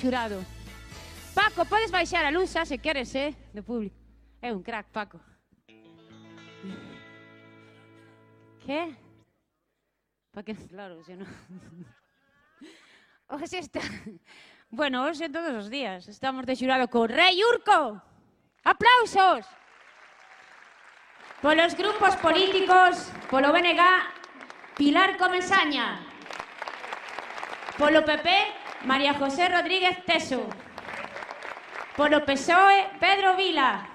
xurado. Paco, podes baixar a luz xa se queres, eh? Do público. É un crack, Paco. Que? Pa que claro, se non... Hoxe está... Bueno, hoxe todos os días. Estamos de xurado co Rei Urco. Aplausos! Polos grupos políticos, polo BNG, Pilar Comesaña. Polo PP, María José Rodríguez Teso. Polo PSOE, Pedro Vila.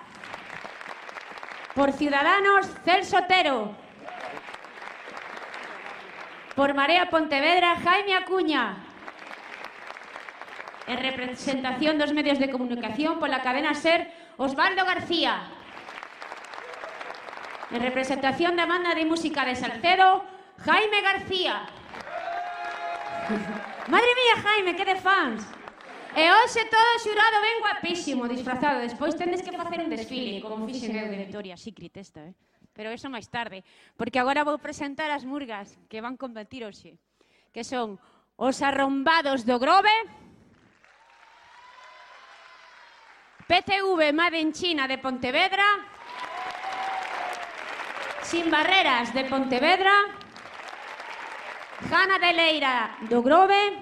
Por Ciudadanos, Celso Otero. Por Marea Pontevedra, Jaime Acuña. En representación dos medios de comunicación pola cadena SER, Osvaldo García. En representación da banda de música de Salcedo, Jaime García. Madre mía, Jaime, que de fans. E hoxe todo o xurado ben guapísimo, disfrazado. Despois tendes que facer un desfile, como fixen eu de Victoria Secret esta, eh? Pero eso máis tarde, porque agora vou presentar as murgas que van competir hoxe, que son os arrombados do Grove, PTV Made in China de Pontevedra, Sin Barreras de Pontevedra, Jana de Leira do Grove,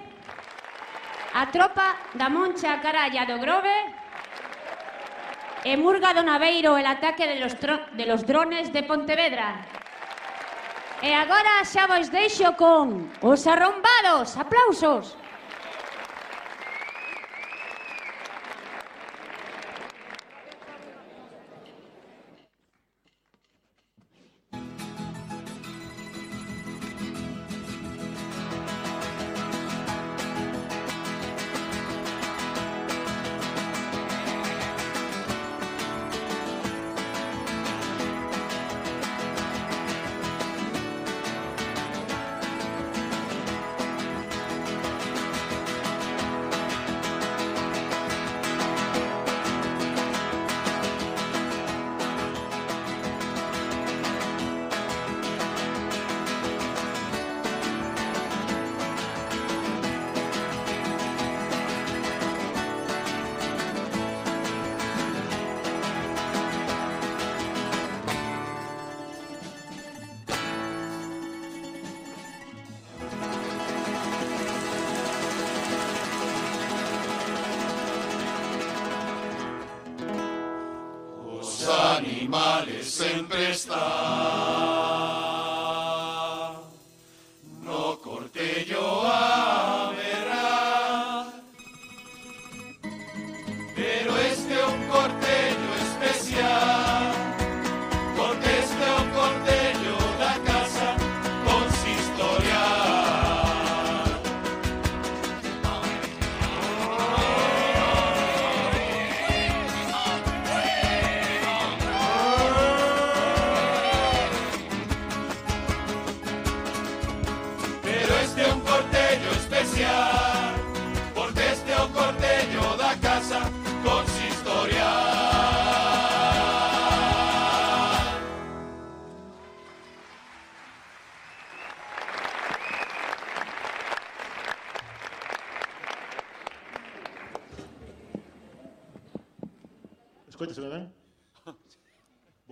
a tropa da Moncha Caralla do Grove e Murga do Naveiro el ataque de los, de los drones de Pontevedra. E agora xa vos deixo con os arrombados. Aplausos.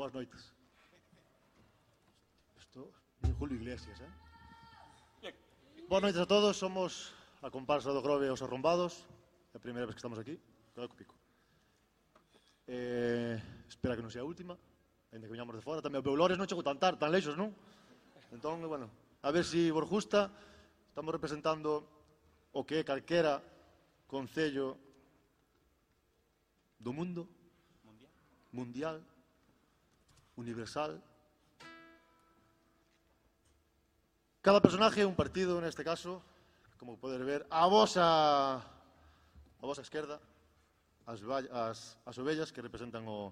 Boas noites. Isto é Julio Iglesias, eh? Boas noites a todos, somos a comparsa do Grove Os Arrombados. É a primeira vez que estamos aquí, cuidado co pico. Eh, espera que non sea a última, ainda que viñamos de fora. Tamén o Beulores non chegou tan tarde, tan leixos, non? Entón, eh, bueno, a ver se si Borjusta estamos representando o que é calquera concello do mundo mundial, mundial universal. Cada personaje un partido, neste caso, como poder ver, a vosa a vosa esquerda, as, as, as ovellas que representan o,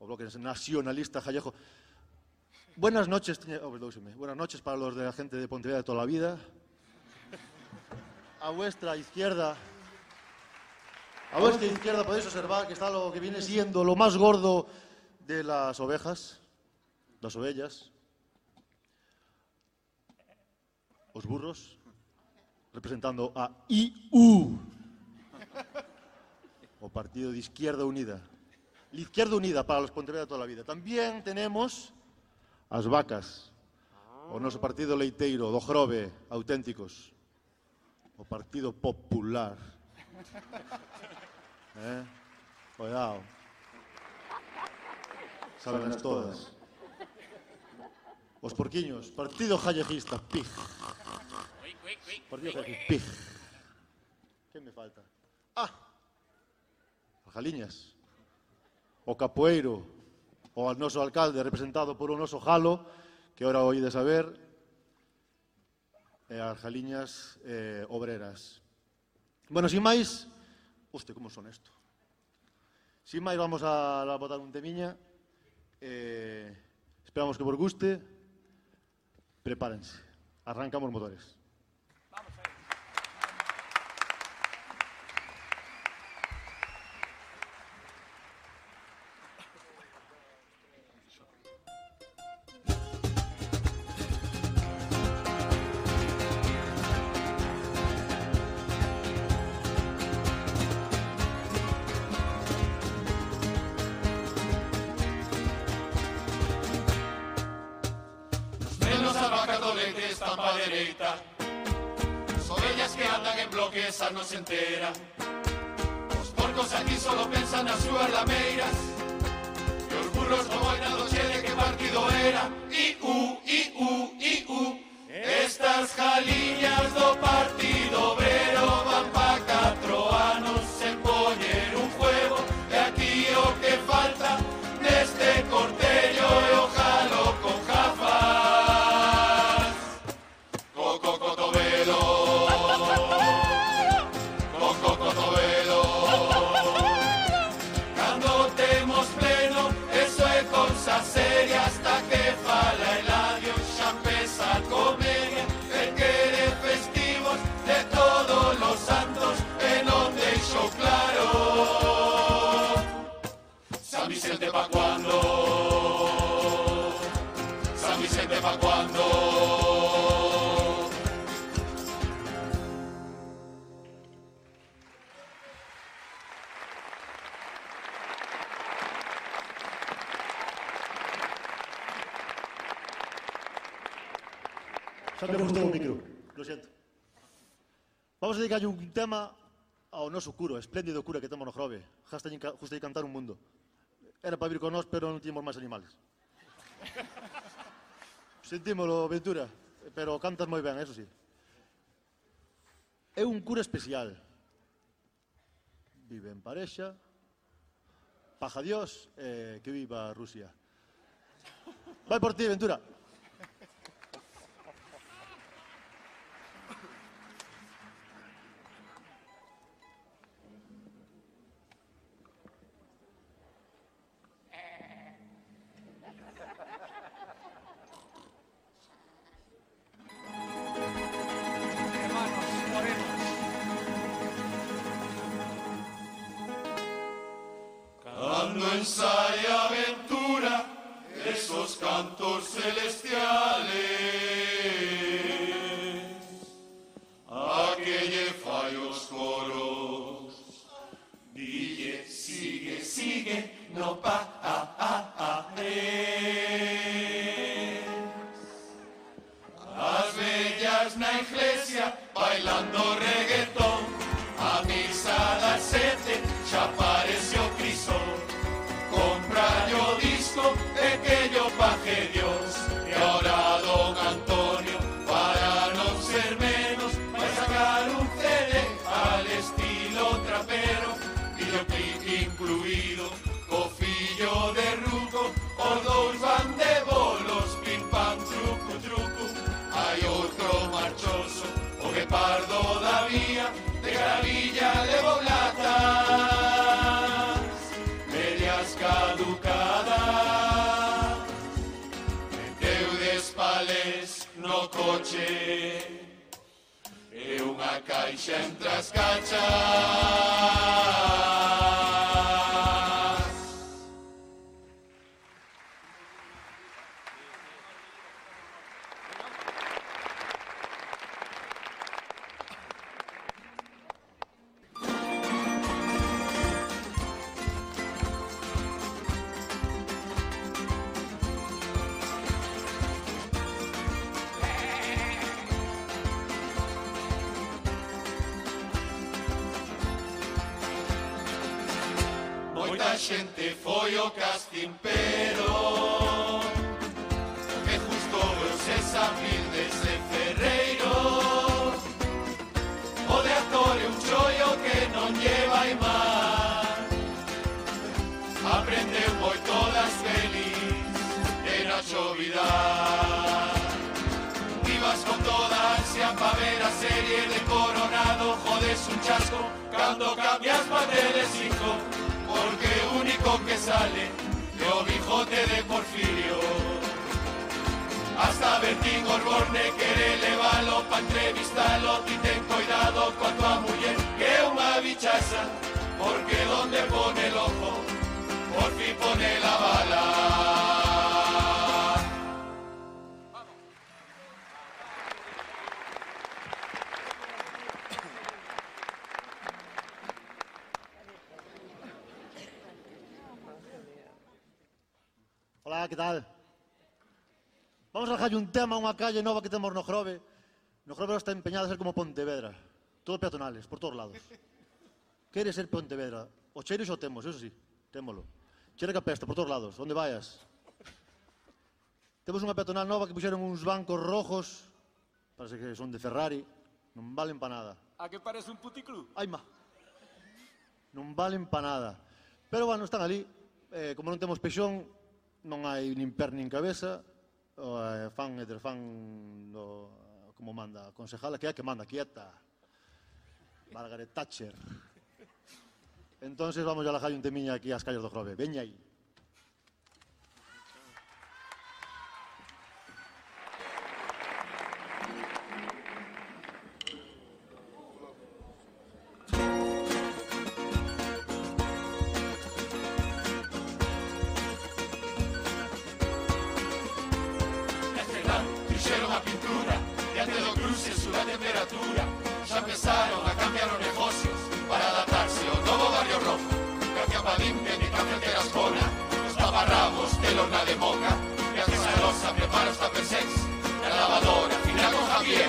o bloque nacionalista. Buenas noches, tiña- oh, perdónseme. buenas noches para los de la gente de Pontevedra de toda la vida. A vuestra izquierda, a vuestra izquierda podéis observar que está lo que viene siendo lo más gordo de las ovejas, las ovellas, los burros, representando a IU, o Partido de Izquierda Unida. La Izquierda Unida para los Pontevedra toda la vida. También tenemos as vacas, o noso partido leiteiro do Grove, auténticos, o Partido Popular. Eh? Cuidado. sabenas todas. Os porquiños, partido jallejista, pig. Partido jallejista, pig. Que me falta? Ah, as galiñas, o capoeiro, o al noso alcalde representado por un noso jalo, que ora oí de saber, e as galiñas eh, obreras. Bueno, sin máis, hoste, como son esto? Sin máis, vamos a botar un temiña. Eh, esperamos que vos guste. Prepárense. Arrancamos motores. chegalle un tema oh, ao noso curo, espléndido cura que temos no Grove. Justa de cantar un mundo. Era para vir con nós, pero non tínhamos máis animales. Sentímolo, Ventura, pero cantas moi ben, eso sí. É un cura especial. Vive en parexa, paja Dios, eh, que viva Rusia. Vai por ti, Ventura. Xente foi o casting pero que justo eu se Samir desde Ferreiro. O de actor é un chollo que non lleva mar. Aprendeu moito das pelis Era chovidar Ibas con toda ansia pa ver a serie de Coronado. Jodes un chasco cando cambias pa Telecinco sale é o bijote de Porfirio. Hasta Bertín Osborne quere levalo pa entrevistalo Ti ten cuidado coa tua muller que é unha bichaza Porque donde pone el ojo, por fin pone la bala tal? Vamos a dejar un tema a unha calle nova que temos no Grove. No Grove está empeñado a ser como Pontevedra. Todo peatonales, por todos lados. Quere ser Pontevedra. O cheiro xo temos, eso sí, témolo. Cheira que apesta, por todos lados, onde vayas. Temos unha peatonal nova que puxeron uns bancos rojos, parece que son de Ferrari, non valen pa nada. A que parece un puticlub? Ai, ma. Non valen pa nada. Pero, bueno, están ali. Eh, como non temos peixón, non hai nin per nin cabeza, o eh, fan e fan do, como manda a concejala, que é a que manda, quieta, Margaret Thatcher. Entonces vamos a la un temiña aquí ás calles do Grove. Veña aí. La lavadora final con Javier.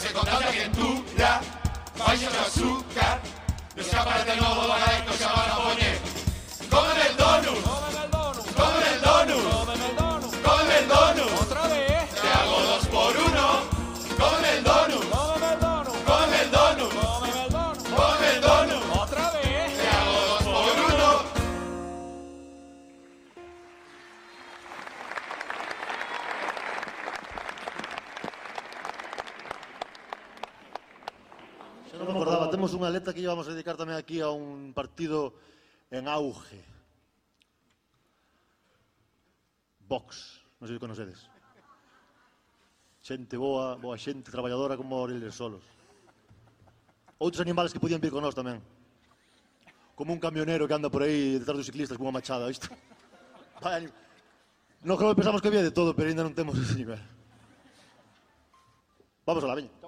Se con tanta quentura Baixa de azúcar Los capas del novo barato xa van a poñer temos unha letra que íbamos a dedicar tamén aquí a un partido en auge. Vox, non sei se conocedes. Xente boa, boa xente, traballadora como eles Solos. Outros animales que podían vir con nós tamén. Como un camionero que anda por aí detrás dos ciclistas con unha machada, isto. Vale, no creo que pensamos que había de todo, pero ainda non temos ese nivel. Vamos a la veña.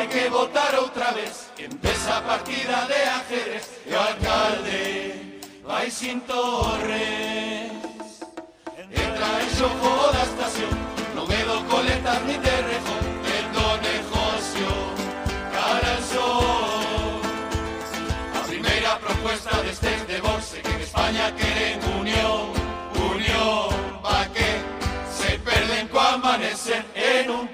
Hai que votar outra vez. Empeza a partida de ajedrez. E o alcalde vai sin torres. Entra en xogo da estación. Non me do coletas ni te rejo. El do negocio cara al sol. A primeira propuesta destes de Vox é que en España queren unión Unión. Pa que se perden co amanecer en un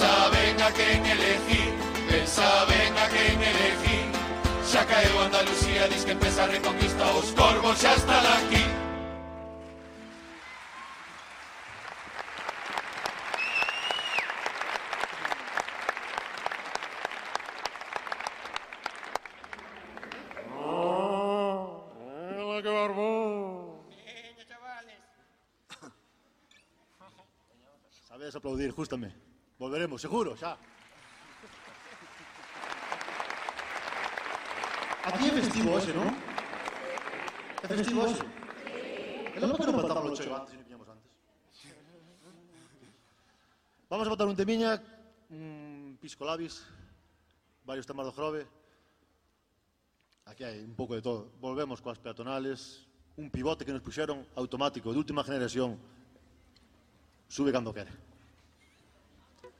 Pensaben a quen elegir Pensaben a quen elegir Xa caeu Andalucía, diz que empieza a reconquista Os corvos xa están aquí ¡Qué barbón! Sabes aplaudir, justame. volveremos, seguro, xa. Aquí é festivo ese, non? É festivo ese? Sí. Entón, por que non o cheo antes e non piñamos antes? Vamos a botar un temiña, un pisco labis, varios temas do jorobe. Aquí hai un pouco de todo. Volvemos coas peatonales, un pivote que nos puxeron automático de última generación. Sube cando quere.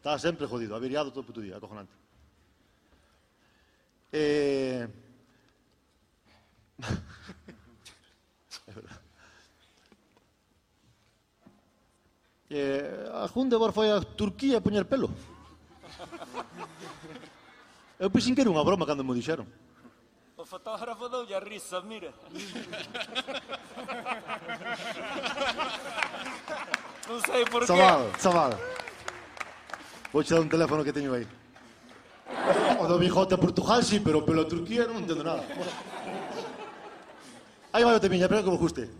Está sempre jodido, averiado todo o puto día, acojonante. Eh... é. Eh, a Hundebor foi a Turquía a poñer pelo. Eu pois, pensei que era unha broma cando me dixeron. O fotógrafo doulle a risa, mira. non sei por qué. Chaval, chaval. Vou che dar un teléfono que teño aí. O do bigote a Portugal, sí, pero pelo a Turquía non entendo nada. Aí vai o temiña, espero que vos guste.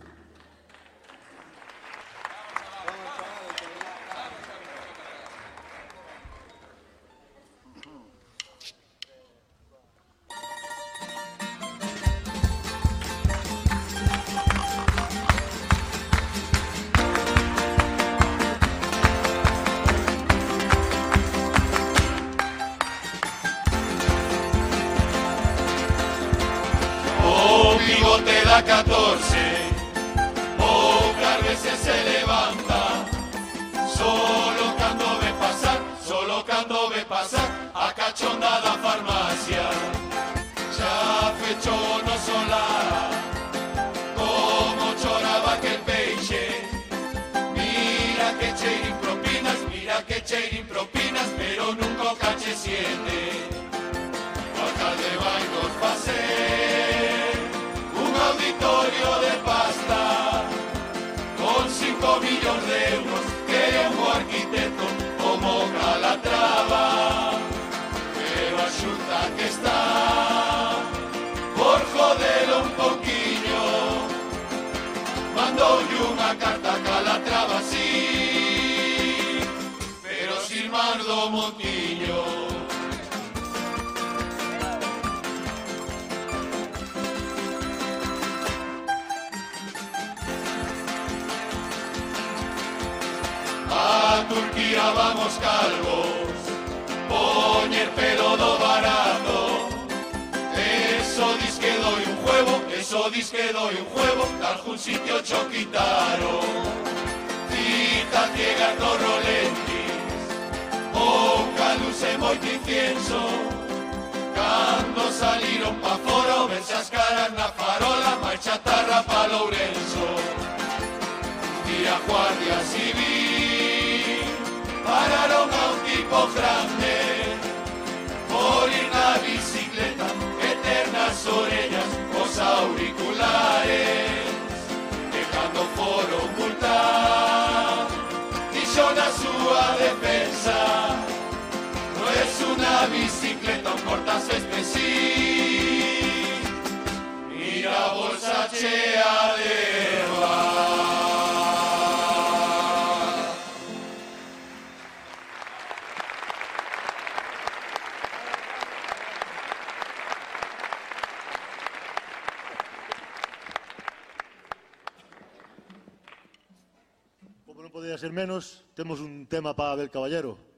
Para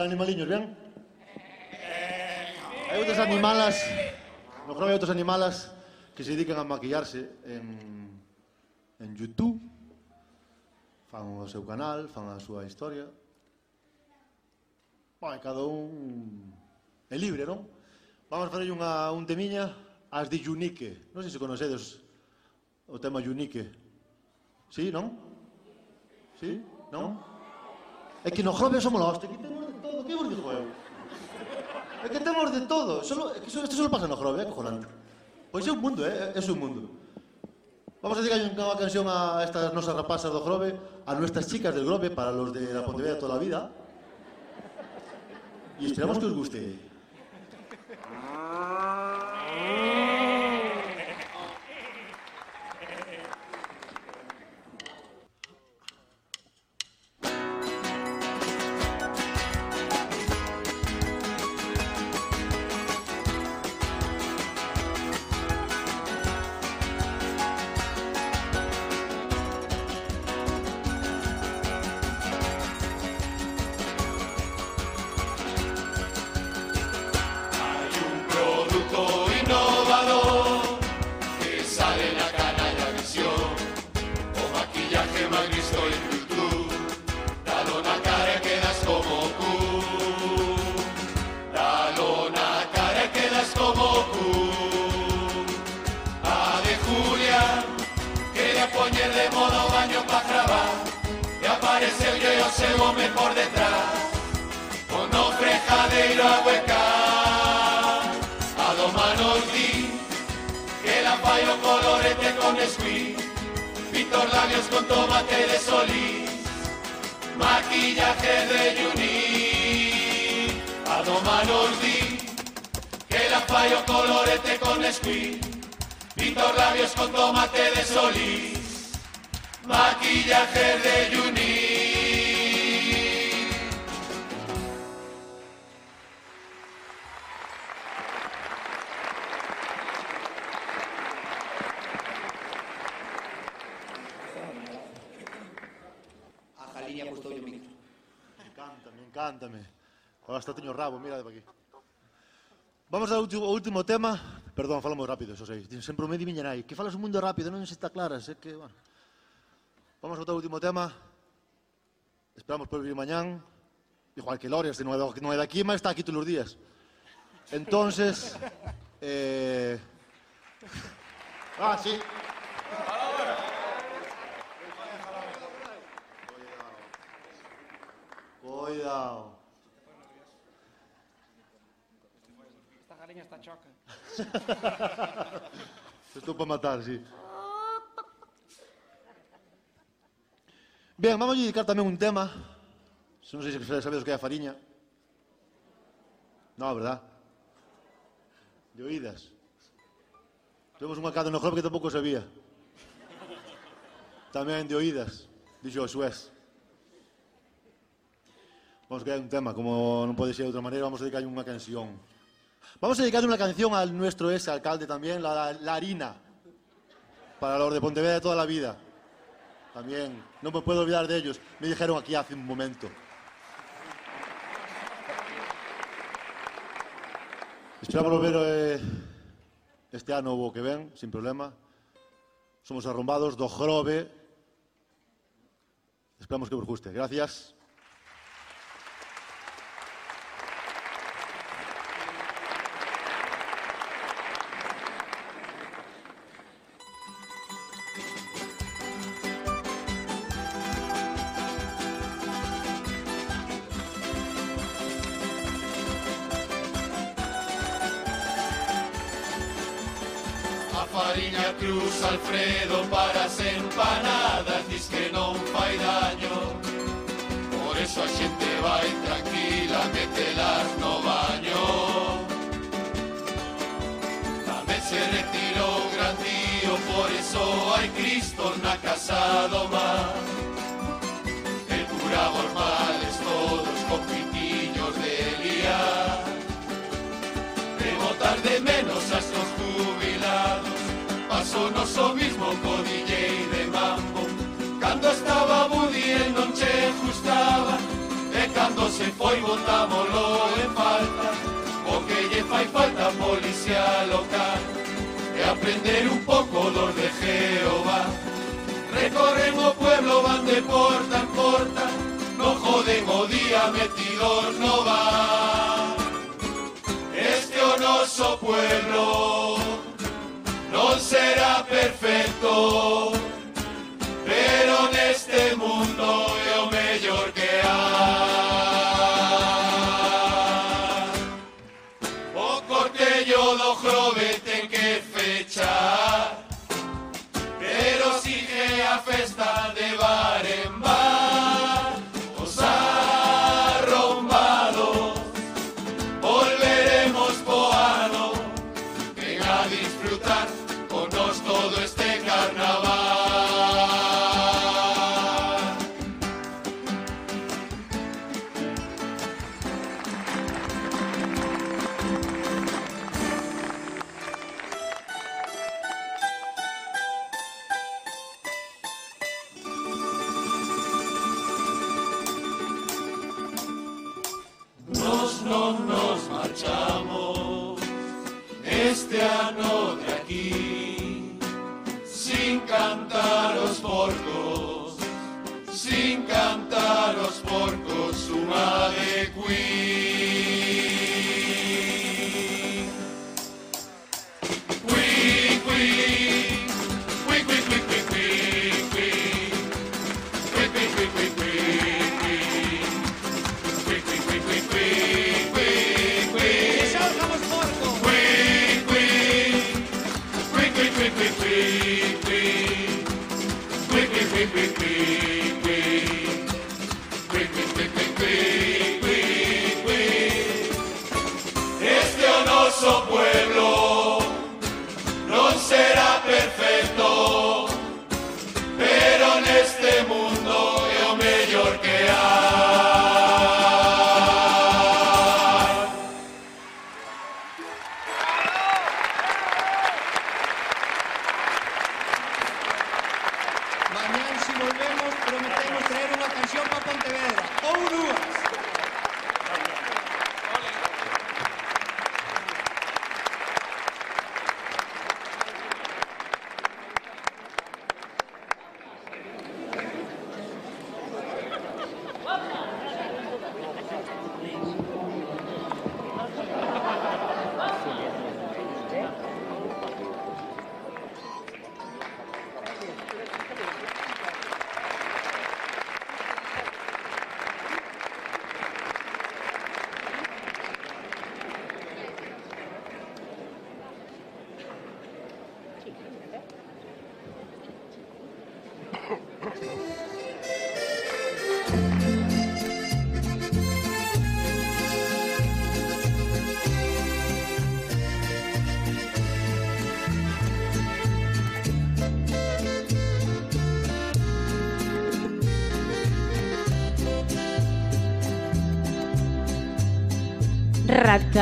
para animaliños, ben? Hai outras animalas, no creo que hai outras animalas que se dedican a maquillarse en, en Youtube, fan o seu canal, fan a súa historia. Bueno, cada un é libre, non? Vamos a fazer unha, un temiña as de Yunique. Non sei se conocedes o tema Yunique. Sí, non? Sí, non? É que nos joves somos los, te quitemos que urdijo eu? É que temos de todo. Solo, é que isto só pasa no Grove, é cojonante. Pois é un mundo, ¿eh? é, é un mundo. Vamos a dedicar unha canción a estas nosas rapazas do Grove, a nuestras chicas del Grove, para los de la Pontevedra toda la vida. Y esperamos que os guste. Tema. Perdón, falamos rápido, eso sei. Sempre me aí. Que falas un mundo rápido, non se está claras. É que, bueno. Vamos ao último tema. Esperamos por vir mañán. Igual que Lorias, que non é, de aquí, mas está aquí todos os días. Entonces... Eh... Ah, sí. Cuidado. Esta Jaliña está choca. Estou para matar, sí. Ben, vamos a dedicar tamén un um tema. Se non sei se sabedes que é a fariña. Non, verdad? De oídas. Temos unha cada no club que tampouco sabía. Tamén de oídas, dixo Xués. Vamos crear un um tema, como non pode ser de outra maneira, vamos dedicar unha canción. Vamos a dedicarle una canción a nuestro ex alcalde también, la, harina, para los de Pontevedra de toda la vida. También, no me puedo olvidar de ellos. Me dijeron aquí hace un momento. Esperamos volver eh, este ano o que ven, sin problema. Somos arrombados do jorobe. Esperamos que vos guste. Gracias. andiamo in falta, porque ya fai falta policía local, de aprender un poco los de Jehová. Recorremos pueblo, van de porta en porta, no jodemos día metidos no va. Este onoso pueblo no será perfecto. todo jove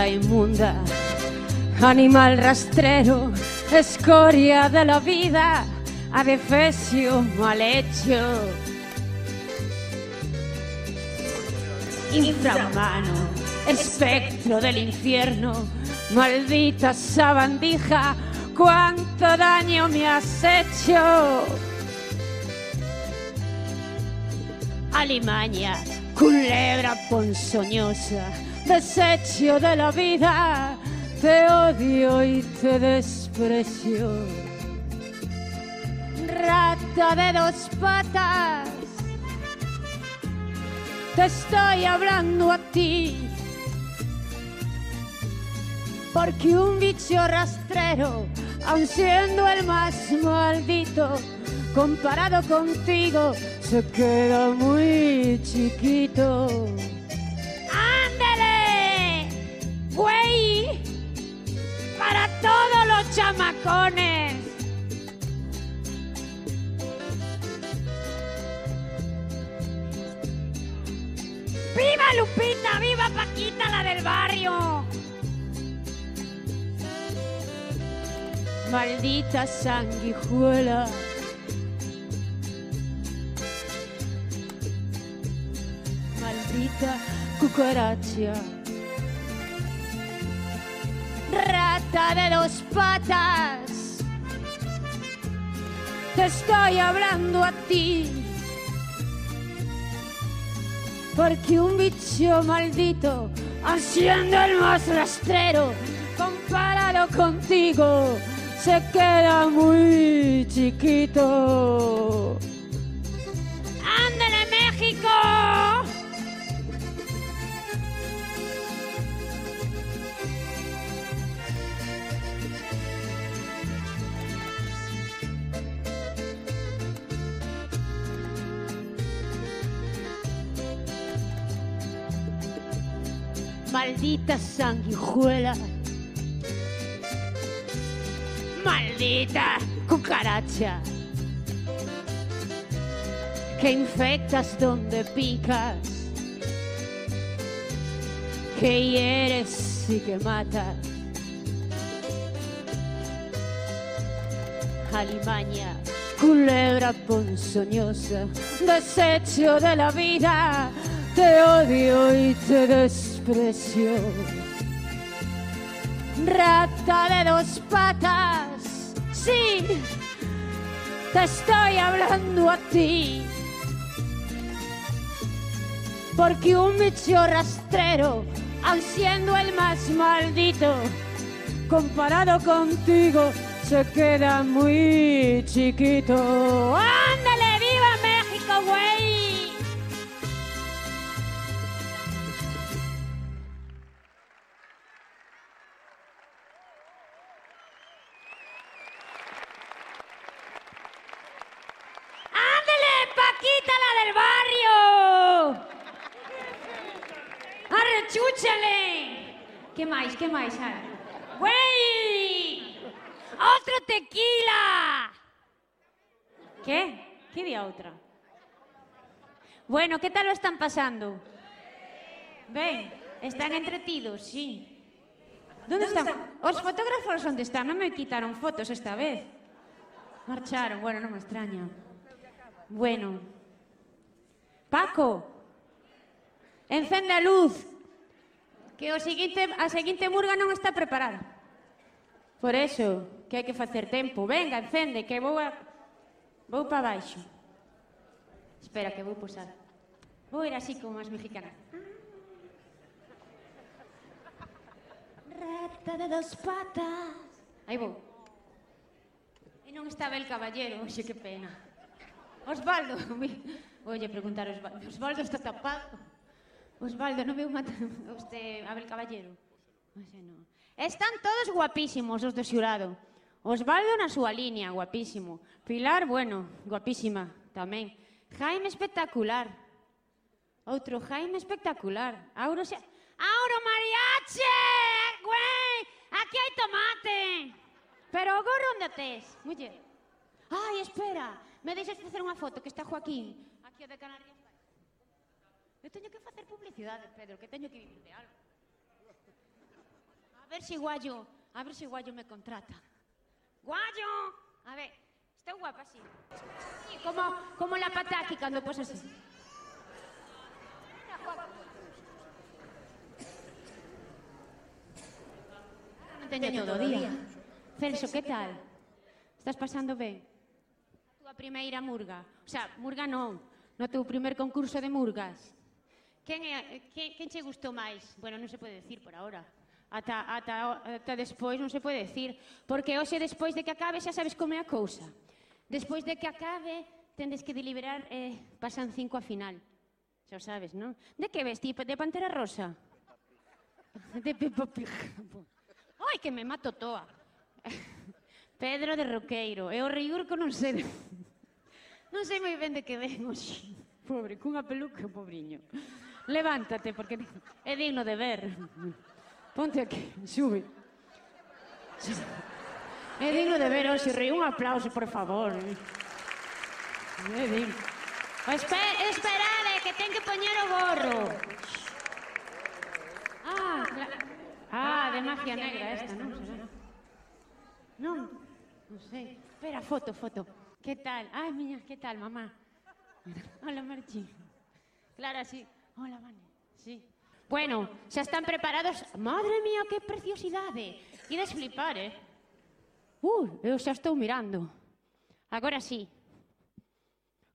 inmunda. Animal rastrero, escoria de la vida, adefesio mal hecho. Infrahumano, espectro del infierno, maldita sabandija, cuánto daño me has hecho. Alimaña, culebra ponzoñosa desecho de la vida, te odio y te desprecio. Rata de dos patas, te estoy hablando a ti. Porque un bicho rastrero, aun siendo el más maldito, comparado contigo, se queda muy chiquito. ¡Viva Lupita! ¡Viva Paquita, la del barrio! Maldita sanguijuela. Maldita cucaracha. De dos patas. Te estoy hablando a ti. Porque un bicho maldito, haciendo el más rastrero, comparado contigo, se queda muy chiquito. Sanguijuela. Maldita cucaracha. Que infectas donde picas. Que hieres y que matas. Alimaña, culebra ponzoñosa, desecho de la vida, te odio y te desprecio. Rata de dos patas, sí, te estoy hablando a ti. Porque un bicho rastrero, aun siendo el más maldito, comparado contigo, se queda muy chiquito. ¡Ándale, a outra. Bueno, que tal o están pasando? Ben, están entretidos, sí. Donde están? Os fotógrafos onde están? Non me quitaron fotos esta vez. Marcharon, bueno, non me extraña. Bueno. Paco, encende a luz. Que o seguinte, a seguinte murga non está preparada. Por eso, que hai que facer tempo. Venga, encende, que vou a... Vou para baixo. Espera, que vou posar. Vou ir así como as mexicanas. Rata de dos patas. Aí vou. E non estaba el caballero, oxe, que pena. Osvaldo, Oye, preguntar a Osvaldo. Osvaldo está tapado. Osvaldo, non veu matar usted Abel Caballero. Oxe, non. Están todos guapísimos os do xurado. Osvaldo na súa línea, guapísimo. Pilar, bueno, guapísima tamén. Jaime espectacular. Outro Jaime espectacular. Auro xa... Auro Mariache! Güey! Aquí hai tomate! Pero o gorro onde tes, muller? Ai, espera! Me deixas facer unha foto que está Joaquín. Aquí o de Canarias. Eu teño que facer publicidade, Pedro, que teño que vivir de algo. A ver se si Guayo, a ver se si Guayo me contrata. Guayo! A ver, Está guapa, sí. sí como, como la pataki cando pos así. Non teño todo o día. Celso, que tal? Estás pasando ben? A túa primeira murga. O sea, murga non. No teu primer concurso de murgas. Quen, é, quen, quen che gustou máis? Bueno, non se pode decir por ahora ata, ata, ata despois non se pode decir, porque hoxe despois de que acabe xa sabes como é a cousa. Despois de que acabe, tendes que deliberar e eh, pasan cinco a final. Xa o sabes, non? De que vesti? De pantera rosa? De Peppa Pig. Ai, que me mato toa. Pedro de Roqueiro. E o Riurco non sei... Non sei moi ben de que ven hoxe. Pobre, cunha peluca, pobriño. Levántate, porque é digno de ver. Ponte aquí, sube. É digno de ver hoxe, Rei. Un aplauso, por favor. É digno. Que ten que poñer o gorro. Ah, ah, de magia negra esta, non será? Non, non sei. Espera, foto, foto. Que tal? Ai, miña, que tal, mamá? Hola, Marchi. Clara, sí. Hola, Vane. Sí. Bueno, xa están preparados. Madre mía, que preciosidade. Ides flipar, eh? Uh, eu xa estou mirando. Agora sí.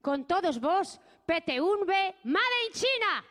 Con todos vos, PT1B, Made in China!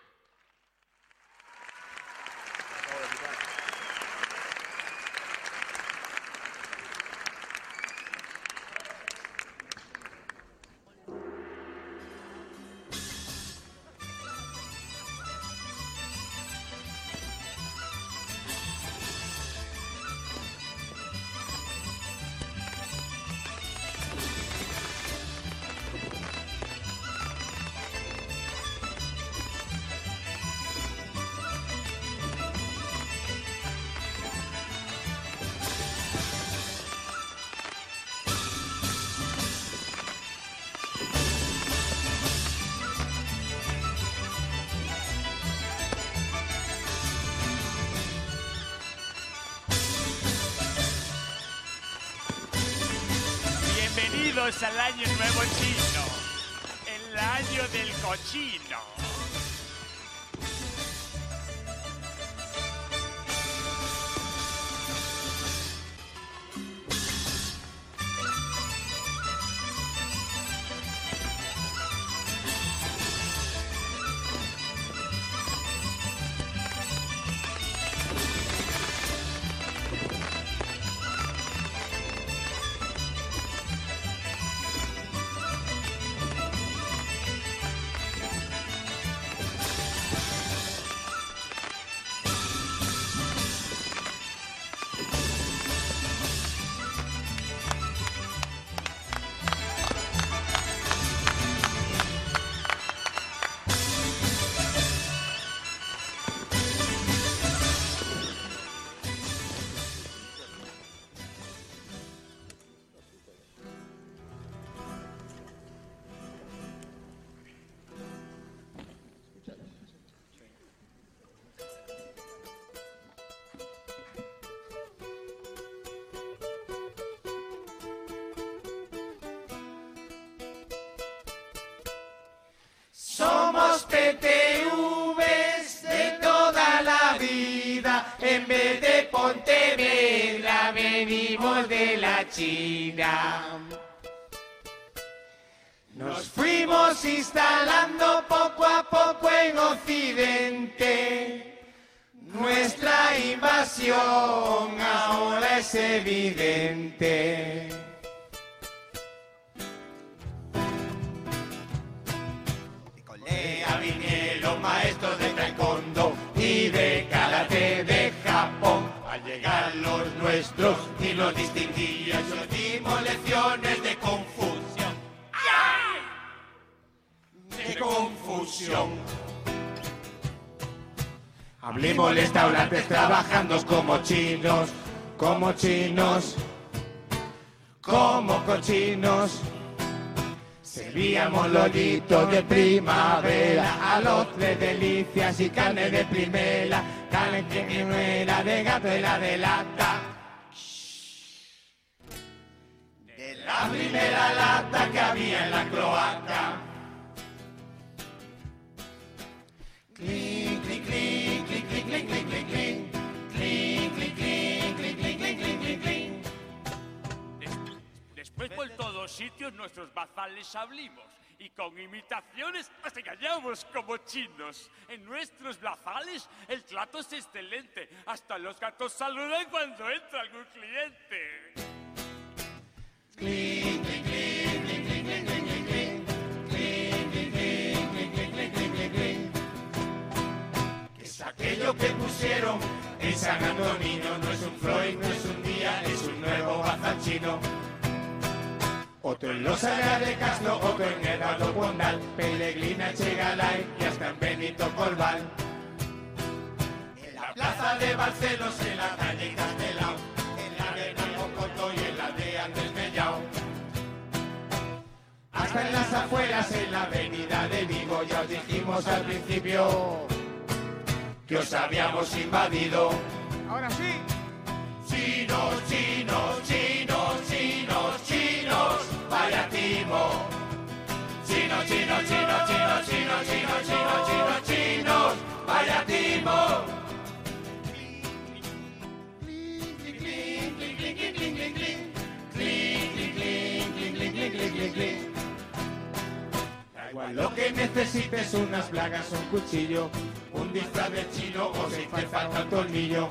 Como chinos, como cochinos. Servíamos lolitos de primavera, a los tres delicias y carne de primera, carne que no era de gato era de lata. De la primera lata que había en la cloaca. Clink, clink, clink, bazales hablimos y con imitaciones nos engañamos como chinos. En nuestros bazales el trato es excelente. Hasta los gatos saludan cuando entra algún cliente. Es aquello que pusieron en San Antonino. No es un Freud, no es un día, es un nuevo bazar chino. Otro en Los Alas de Castro, otro en Eduardo Pondal, Pellegrina Chegalay y hasta en Benito Colbal. En la plaza de Barcelos, en la calle Castelao, en la de Coto y en la de Andrés Mellao. Hasta en las afueras, en la avenida de Vigo, ya os dijimos al principio que os habíamos invadido. Ahora sí. Chinos, chinos, chinos, vaya timo. Chinos, chinos, chinos, chinos, chinos, chinos, chinos, chinos, chinos, vaya timo. Da igual lo que necesites, unas plagas, un cuchillo, un disfraz de chino o si falta un tornillo.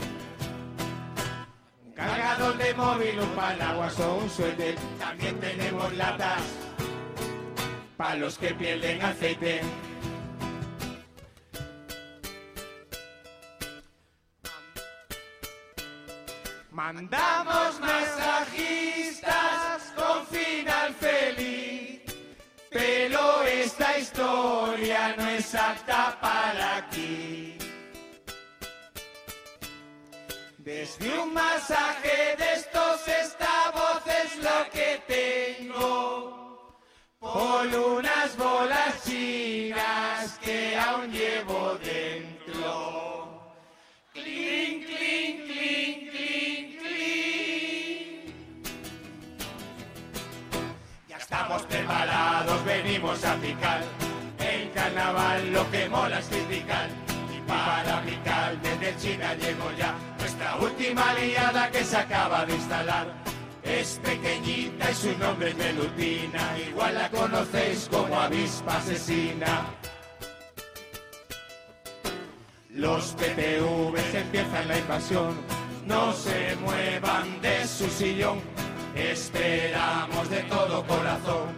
Cargador de móvil, un paraguas o un suéter. También tenemos latas para los que pierden aceite. Mandamos masajistas con final feliz. Pero esta historia no es apta para aquí. Desde un masaje de estos esta voz es lo que tengo. Por unas bolas chinas que aún llevo dentro. Clink, clink, clink, clink, clink. Ya estamos preparados, venimos a picar. En carnaval lo que mola es criticar. Para picar desde China llego ya. Nuestra última aliada que se acaba de instalar. Es pequeñita y su nombre es Melutina. Igual la conocéis como avispa asesina. Los PTVs empiezan la invasión, no se muevan de su sillón. Esperamos de todo corazón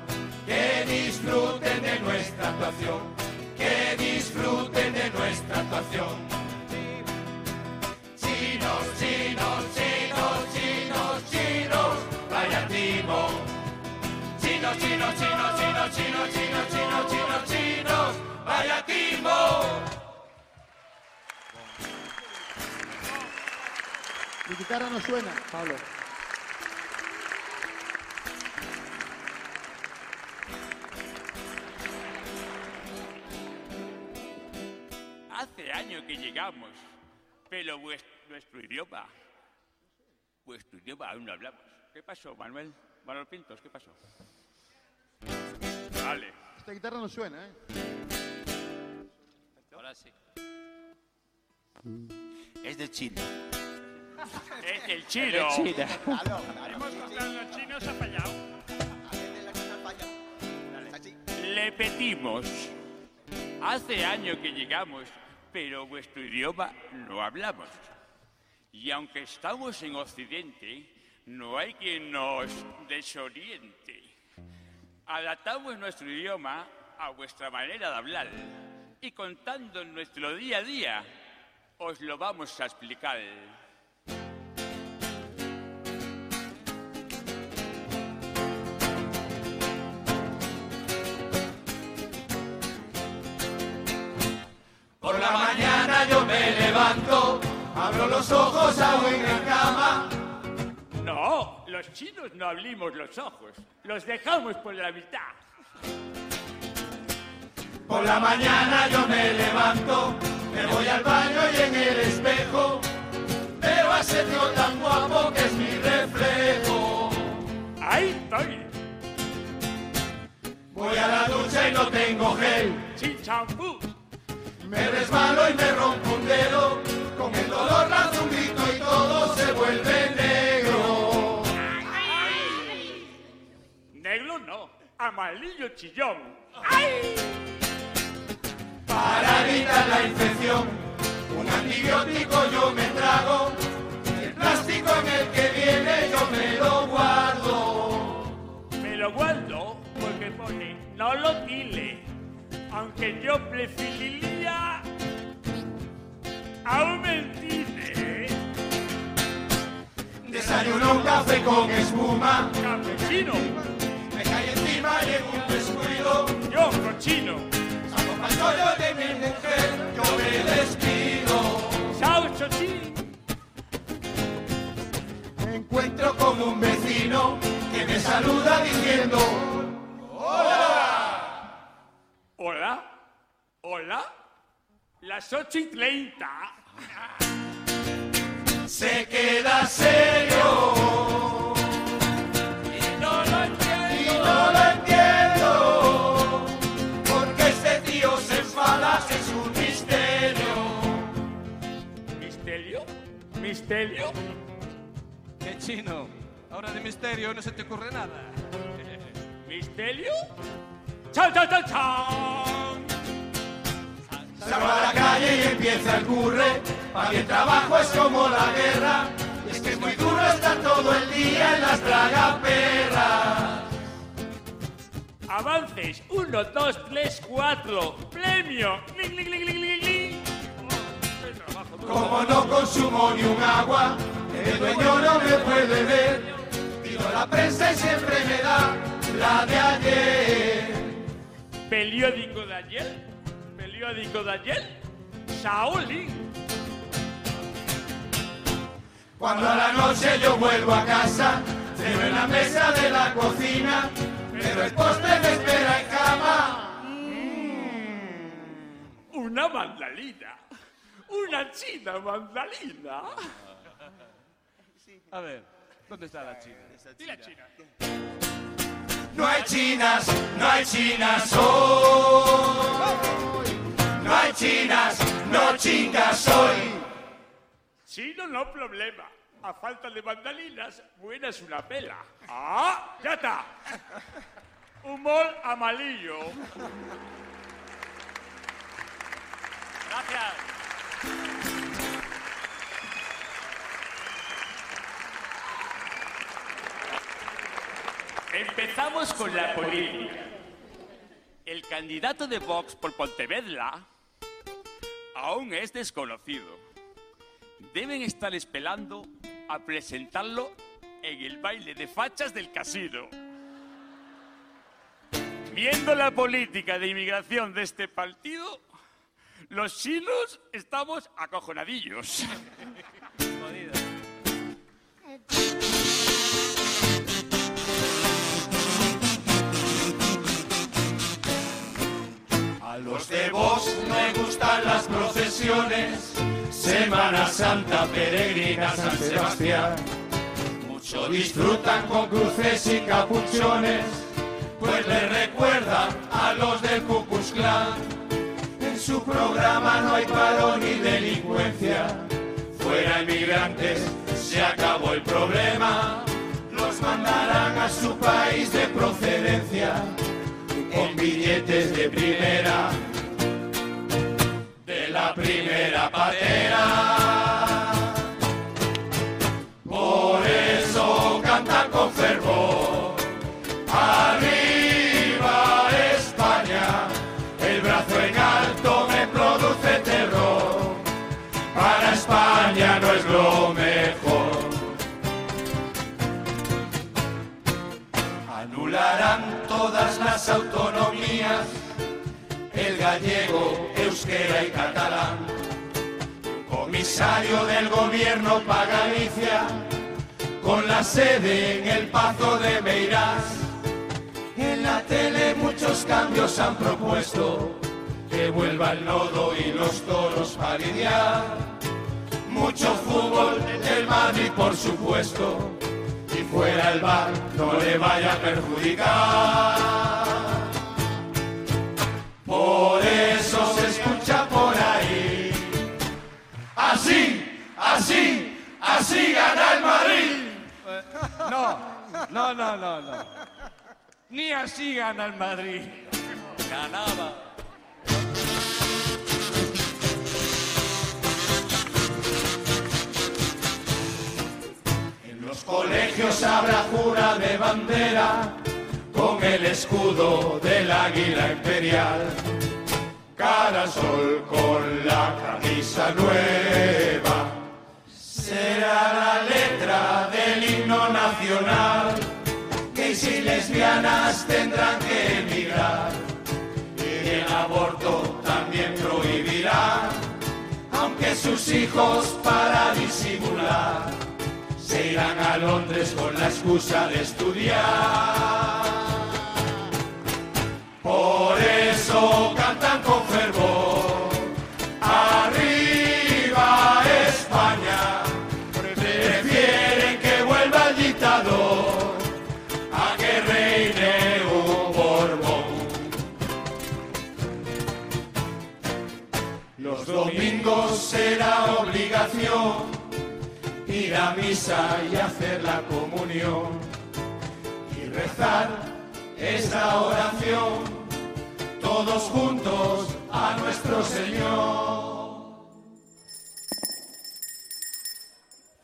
que disfruten de nuestra actuación, que disfruten de nuestra actuación. Chinos, chinos, chinos, chinos, chinos, vaya timo. Chinos, chinos, chinos, chinos, chinos, chinos, chinos, chinos, chinos, vaya timo. Mi guitarra no suena, Pablo. Que llegamos, pero nuestro idioma, vuestro idioma aún no hablamos. ¿Qué pasó, Manuel? Manuel Pintos, ¿qué pasó? Vale. Esta guitarra no suena, ¿eh? Ahora sí. Es de Chile. Es el chino. Hemos comprado los chinos ha fallado. Le pedimos. Hace años que llegamos, pero vuestro idioma no hablamos. Y aunque estamos en Occidente, no hay quien nos desoriente. Adaptamos nuestro idioma a vuestra manera de hablar y contando nuestro día a día, os lo vamos a explicar. En cama. No, los chinos no abrimos los ojos, los dejamos por la mitad. Por la mañana yo me levanto, me voy al baño y en el espejo veo a ese tío tan guapo que es mi reflejo. Ahí estoy, Voy a la ducha y no tengo gel, sin champú. me resbalo y me rompo un dedo, con el dolor lanzo un grito vuelve negro. Negro no, amarillo. chillón. Para evitar la infección, un antibiótico yo me trago. El plástico en el que viene yo me lo guardo. Me lo guardo porque pone no lo dile, aunque yo preferiría a un. Desayuno un café con espuma. Campesino, Me cae encima y en un descuido. yo cochino, Saco pasollo de mi mujer, yo me despido. chao chochín. Me encuentro con un vecino que me saluda diciendo Hola, hola, las 8 y 30. Se queda serio. Y no lo entiendo. Y no lo entiendo, porque este tío se enfada, es un misterio. ¿Misterio? ¿Misterio? ¡Qué chino! Ahora de misterio no se te ocurre nada. ¿Misterio? ¡Chao, chao, chao, chao! Salgo a la calle y empieza el curre, para mi trabajo es como la guerra. Y es que es muy duro estar todo el día en las tragaperras. Avances, 1, 2, 3, 4. Premio. Oh, trabajo, tú. Como no consumo ni un agua, el dueño no me puede ver. Pido la prensa y siempre me da la de ayer. Periódico de ayer. Periódico de ayer. Shaolin. Cuando a la noche yo vuelvo a casa, ceno en la mesa de la cocina, pero el postre me espera en cama. Una mandalina. Una china mandalina. A ver, ¿dónde está la china? Y la china. No hay chinas, no hay chinas hoy. No hay chinas, no chingas hoy. Chino no problema. A falta de mandalinas, buena es una pela. ¡Ah! ¡Ya está! Humor amarillo. Gracias. Empezamos con la política. El candidato de Vox por Pontevedra aún es desconocido. Deben estar esperando a presentarlo en el baile de fachas del casino. Viendo la política de inmigración de este partido, los chinos estamos acojonadillos. A los de vos me las procesiones, Semana Santa, peregrina, San Sebastián. Mucho disfrutan con cruces y capuchones, pues le recuerdan a los del Ku. En su programa no hay paro ni delincuencia, fuera inmigrantes, se acabó el problema. Los mandarán a su país de procedencia con billetes de primera, primera patera. Por eso cantan con fervor. Arriba España, el brazo en alto me produce terror. Para España no es lo mejor. Anularán todas las autonomías, el gallego, euskera y catalán. Comisario del gobierno para Galicia, con la sede en el Pazo de Meirás. En la tele muchos cambios han propuesto, que vuelva el nodo y los toros para lidiar. Mucho fútbol, el Madrid por supuesto, y fuera el bar no le vaya a perjudicar. Por eso se así, gana el Madrid. No, no, no, no, no. Ni así gana el Madrid. Ganaba. En los colegios habrá jura de bandera con el escudo del águila imperial. Cada sol con la camisa nueva. Será la letra del himno nacional. Gays y lesbianas tendrán que emigrar. Y el aborto también prohibirá. Aunque sus hijos para disimular se irán a Londres con la excusa de estudiar. Por eso cantan con fervor. Será obligación ir a misa y hacer la comunión y rezar esa oración todos juntos a nuestro Señor.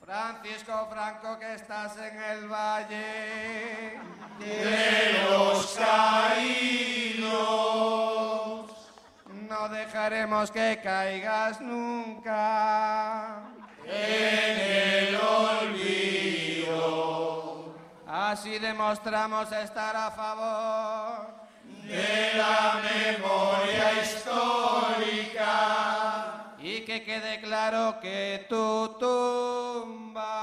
Francisco Franco, que estás en el valle De los caídos, No dejaremos que caigas nunca. en el olvido Así demostramos estar a favor de la memoria histórica. y que quede claro que tu tumba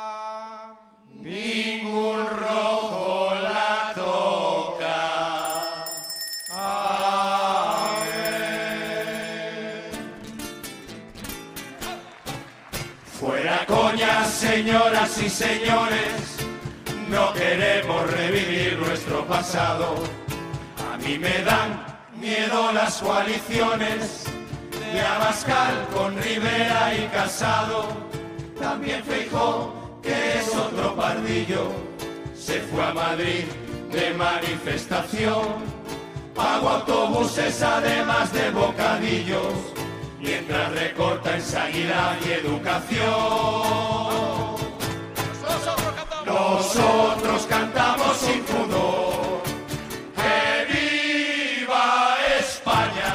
Ningún rojo la señoras y señores, no queremos revivir nuestro pasado. A mí me dan miedo las coaliciones de Abascal con Rivera y Casado. También Feijó, que es otro pardillo, se fue a Madrid de manifestación. Pago autobuses además de bocadillos, mientras recorta en sanidad y educación. Nosotros cantamos sin pudor. ¡Que viva España!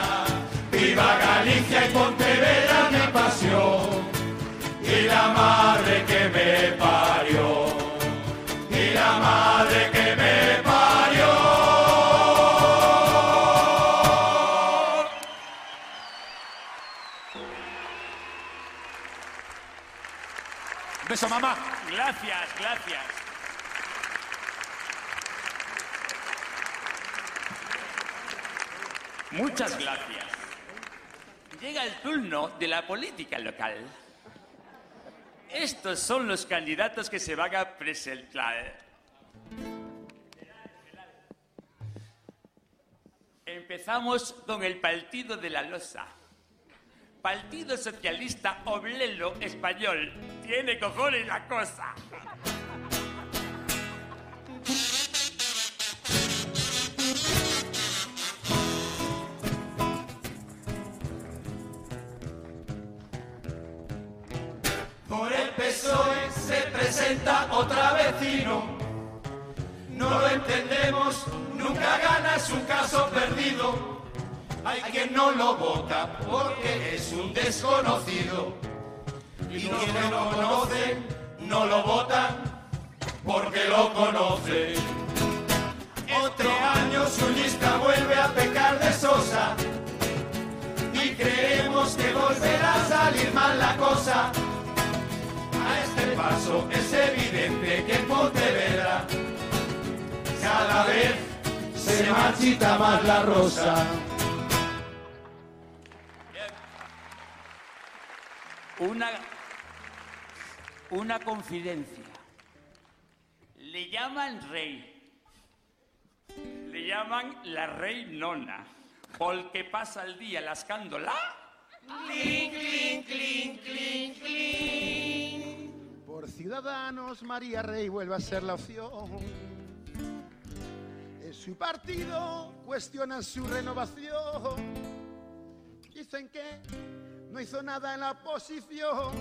¡Viva Galicia y Pontevedra mi pasión! Y la madre Muchas gracias. Llega el turno de la política local. Estos son los candidatos que se van a presentar. Empezamos con el Partido de la Losa. Partido Socialista Oblelo Español. Tiene cojones la cosa. Presenta otra vecino. No lo entendemos, nunca gana, es un caso perdido. Hay quien no lo vota porque es un desconocido. Y quienes lo conocen no lo votan porque lo conocen. Otro año su lista vuelve a pecar de sosa. Y creemos que volverá a salir mal la cosa. Este paso es evidente que en Pontevedra cada vez se marchita más la rosa. Una, una confidencia. Le llaman rey. Le llaman la rey nona. Porque pasa el día lascándola. Clink, clink, clink, clink, clink. Por Ciudadanos, María Rey vuelve a ser la opción. Es Su partido cuestiona su renovación. Dicen que no hizo nada en la oposición,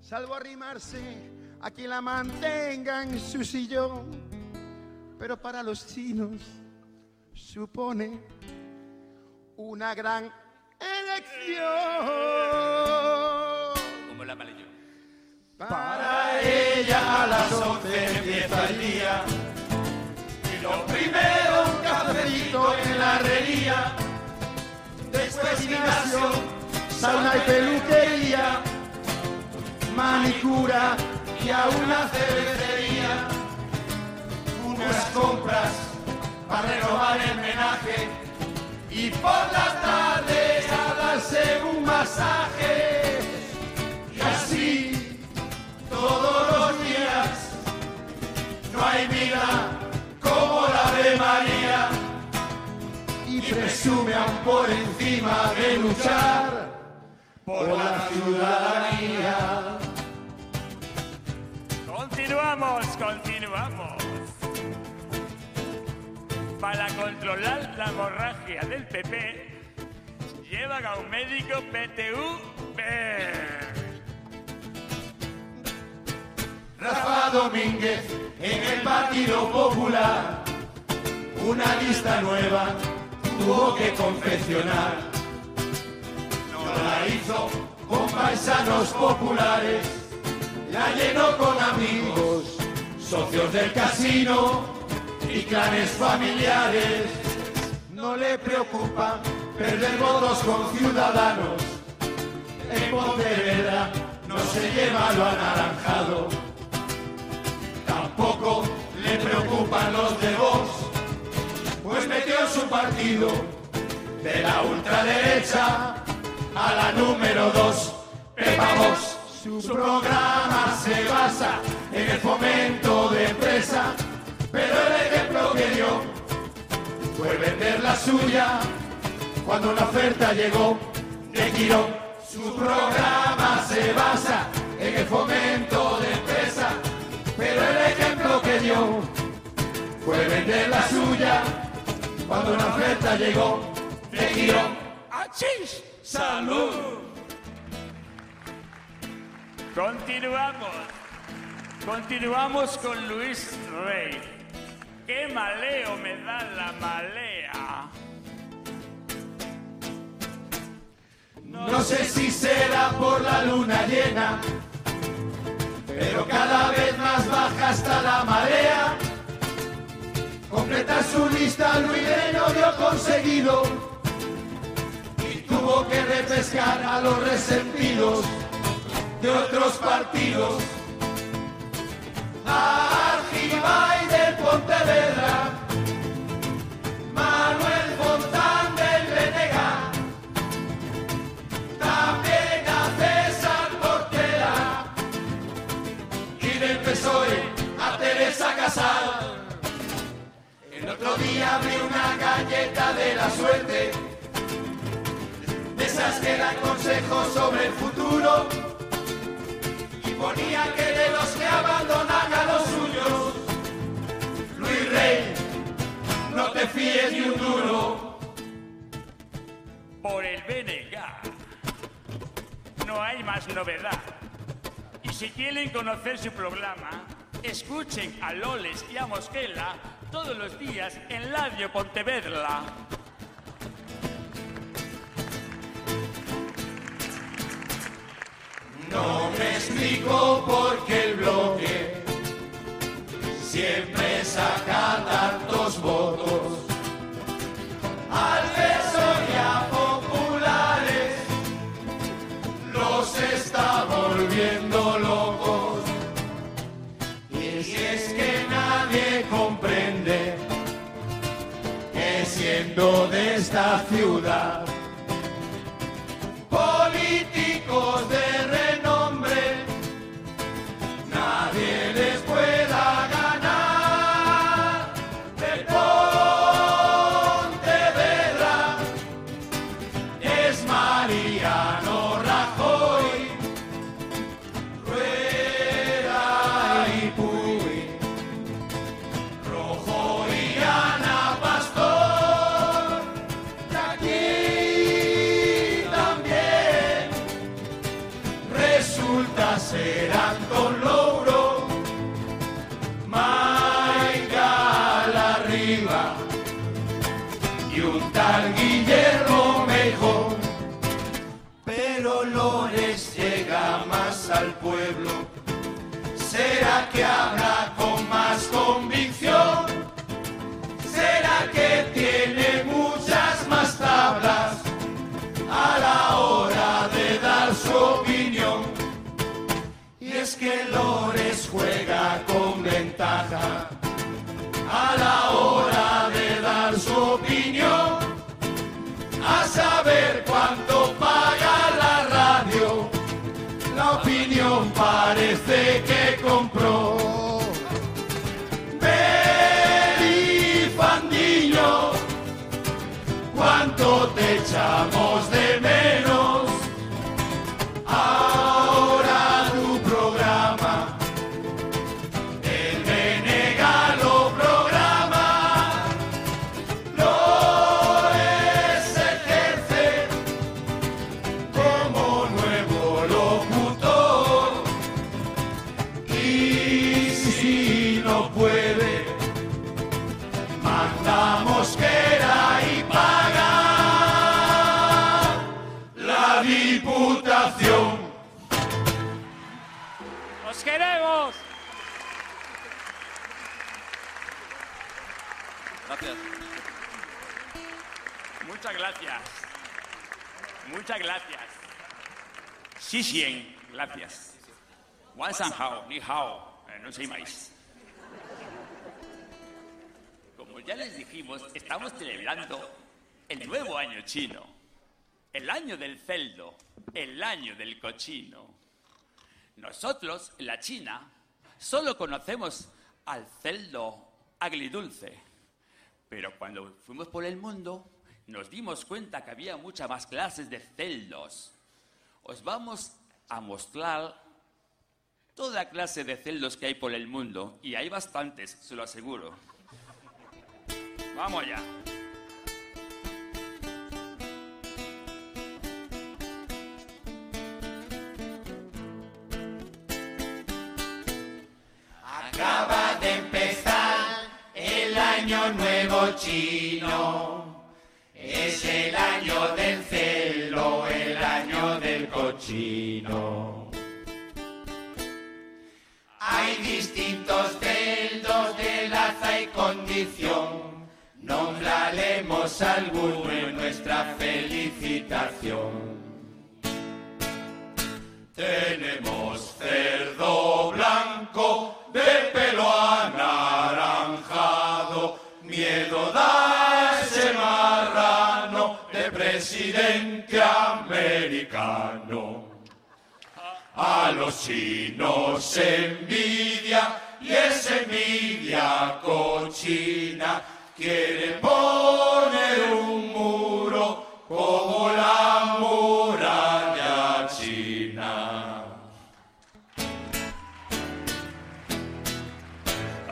salvo arrimarse a quien la mantenga en su sillón. Pero para los chinos supone una gran elección. Como la. Para ella a las 11 empieza el día. Y lo primero un cafecito en la herrería. Después gimnasio, sauna y peluquería. Manicura y a una cervecería. Unas compras para renovar el menaje. Y por la tarde a darse un masaje. Y así todos los días. No hay vida como la de María. Y presume aún por encima de luchar por la ciudadanía. Continuamos, continuamos. Para controlar la hemorragia del PP, llevan a un médico PTU. Rafa Domínguez en el Partido Popular. Una lista nueva tuvo que confeccionar. No la hizo con paisanos populares, la llenó con amigos, socios del casino y clanes familiares. No le preocupa perder votos con ciudadanos. En Pontevedra no se lleva lo anaranjado. Tampoco le preocupan los de Vox, pues metió su partido de la ultraderecha a la número 2, Pepa Vox. Su programa se basa en el fomento de empresa, pero el ejemplo que dio fue vender la suya cuando la oferta llegó de Quirón. Su programa se basa en el fomento de empresa, pero el fue vender la suya cuando la oferta llegó de Quirón. ¡Achis! ¡Salud! Continuamos. Continuamos con Luis Rey. ¡Qué maleo me da la malea! No sé si será por la luna llena, pero cada vez más baja está la marea. Completar su lista Luis Rey no dio conseguido y tuvo que repescar a los resentidos de otros partidos. Argibay del Pontevedra, Manuel El otro día abrí una galleta de la suerte, de esas que dan consejos sobre el futuro y ponía que de los que abandonan a los suyos, Luis Rey, no te fíes ni un duro. Por el BNG. No hay más novedad. Y si quieren conocer su programa, escuchen a Loles y a Mosquela todos los días en Radio Pontevedra. No me explico por qué el bloque siempre saca tantos votos. Al populares los está volviendo locos. Siendo de esta ciudad, saber cuánto paga la radio, la opinión parece que compró. Fandiño, cuánto te echamos Muchas gracias. Sí, sí, gracias. Wan San Hao, Ni Hao, eh, no sé más. Como ya les dijimos, estamos celebrando el nuevo año chino. El año del celdo, el año del cochino. Nosotros, en la China, solo conocemos al celdo agridulce. Pero cuando fuimos por el mundo, nos dimos cuenta que había muchas más clases de celdos. Os vamos a mostrar toda clase de celdos que hay por el mundo, y hay bastantes, se lo aseguro. Vamos ya. Acaba de empezar el año nuevo chino. El año del celo, el año del cochino. Hay distintos celdos de laza y condición. Nombraremos alguno en nuestra felicitación. Tenemos cerdo blanco de pelo anaranjado, miedo da presidente americano. A los chinos envidia y esa envidia cochina quiere poner un muro como la muralla china.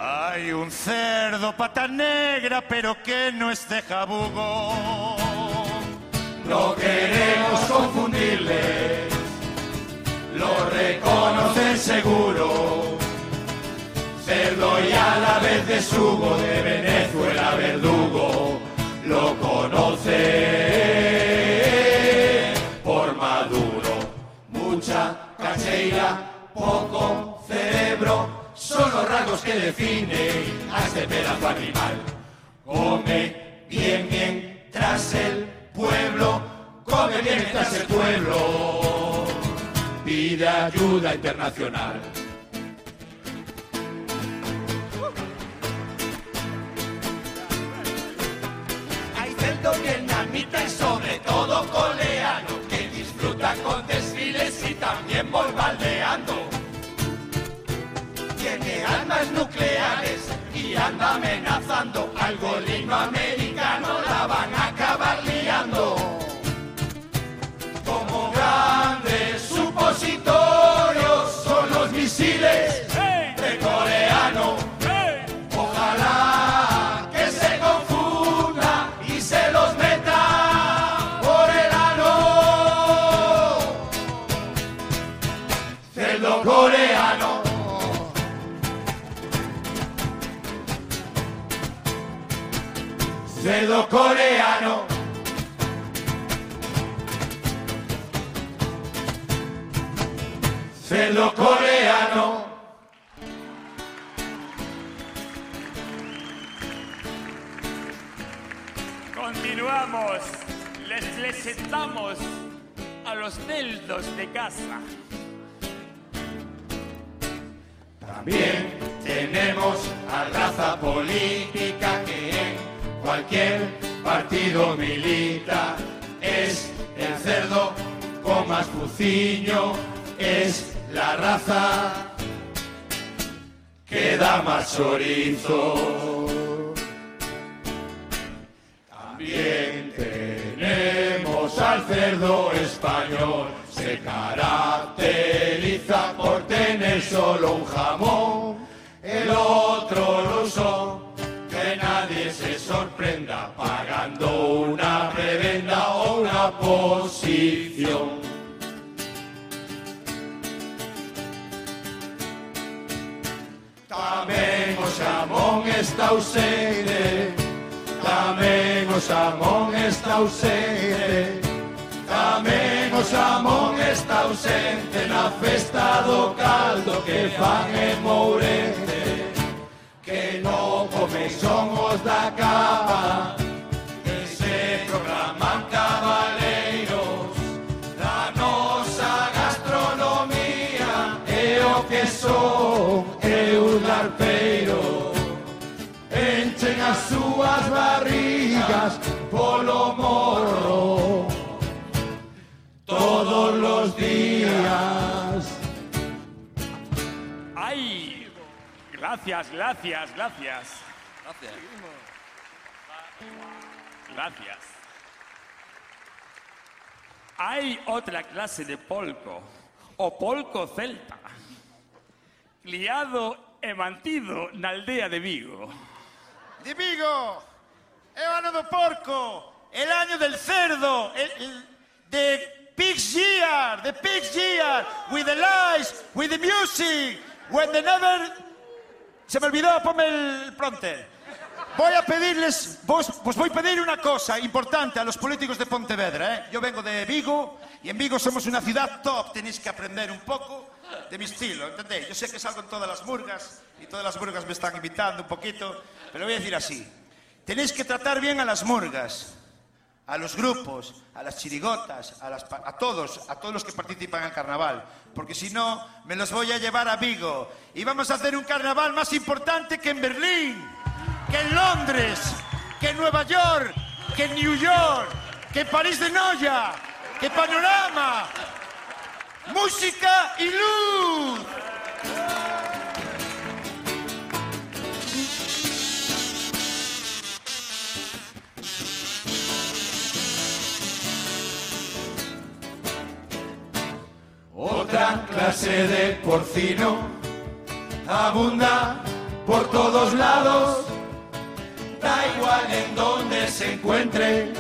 Hay un cerdo pata negra, pero que no es de jabugo. No queremos confundirles, lo reconocen seguro. Cerdo y a la vez de sugo de Venezuela verdugo, lo conoce por maduro. Mucha cacheira, poco cerebro, son los rasgos que definen a este pedazo animal. Come bien, bien tras el pueblo, come bien el pueblo. Pide ayuda internacional. Hay cerdo vietnamita y sobre todo coleano que disfruta con desfiles y también voy. Tiene armas nucleares anda amenazando al golino americano, la van a acabar liando. Fuciño, es la raza que da más chorizo. También tenemos al cerdo español, se caracteriza por tener solo un jamón, el otro lo son, xamón está ausente Tamén o xamón está ausente. Tamén o xamón está ausente Na festa do caldo que fan en Mourente Que non comeixón os da capa. Polo morro todos los días. ¡Ay! Gracias, gracias, gracias. Gracias. Gracias. Hay otra clase de polco, o polco celta, criado e mantido na aldea de Vigo. De Vigo, é o ano do porco, el año del cerdo, el, el, the pig's year, the pig's year, with the lies, with the music, when the never... Se me olvidó, ponme el pronter. Voy a pedirles, vos, vos voy a pedir una cosa importante a los políticos de Pontevedra. ¿eh? Yo vengo de Vigo y en Vigo somos una ciudad top. Tenéis que aprender un poco de mi estilo, ¿entendéis? Yo sé que salgo en todas las murgas y todas las murgas me están invitando un poquito, pero voy a decir así. Tenéis que tratar bien a las murgas, a los grupos, a las chirigotas, a, todos, a todos los que participan en el carnaval, porque si no, me los voy a llevar a Vigo y vamos a hacer un carnaval más importante que en Berlín, que en Londres, que en Nueva York, que en New York, que en París de Noya, que Panorama. Música y luz. Otra clase de porcino abunda por todos lados, da igual en donde se encuentre,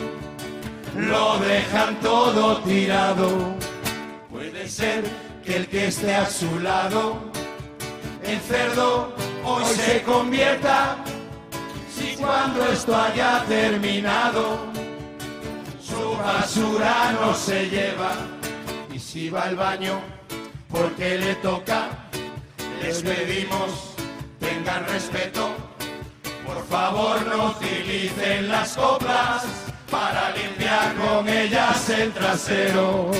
lo dejan todo tirado. Puede ser que el que esté a su lado en cerdo hoy se convierta, si cuando esto haya terminado, su basura no se lleva. Si va al baño porque le toca, les pedimos tengan respeto. Por favor no utilicen las coplas para limpiar con ellas el trasero.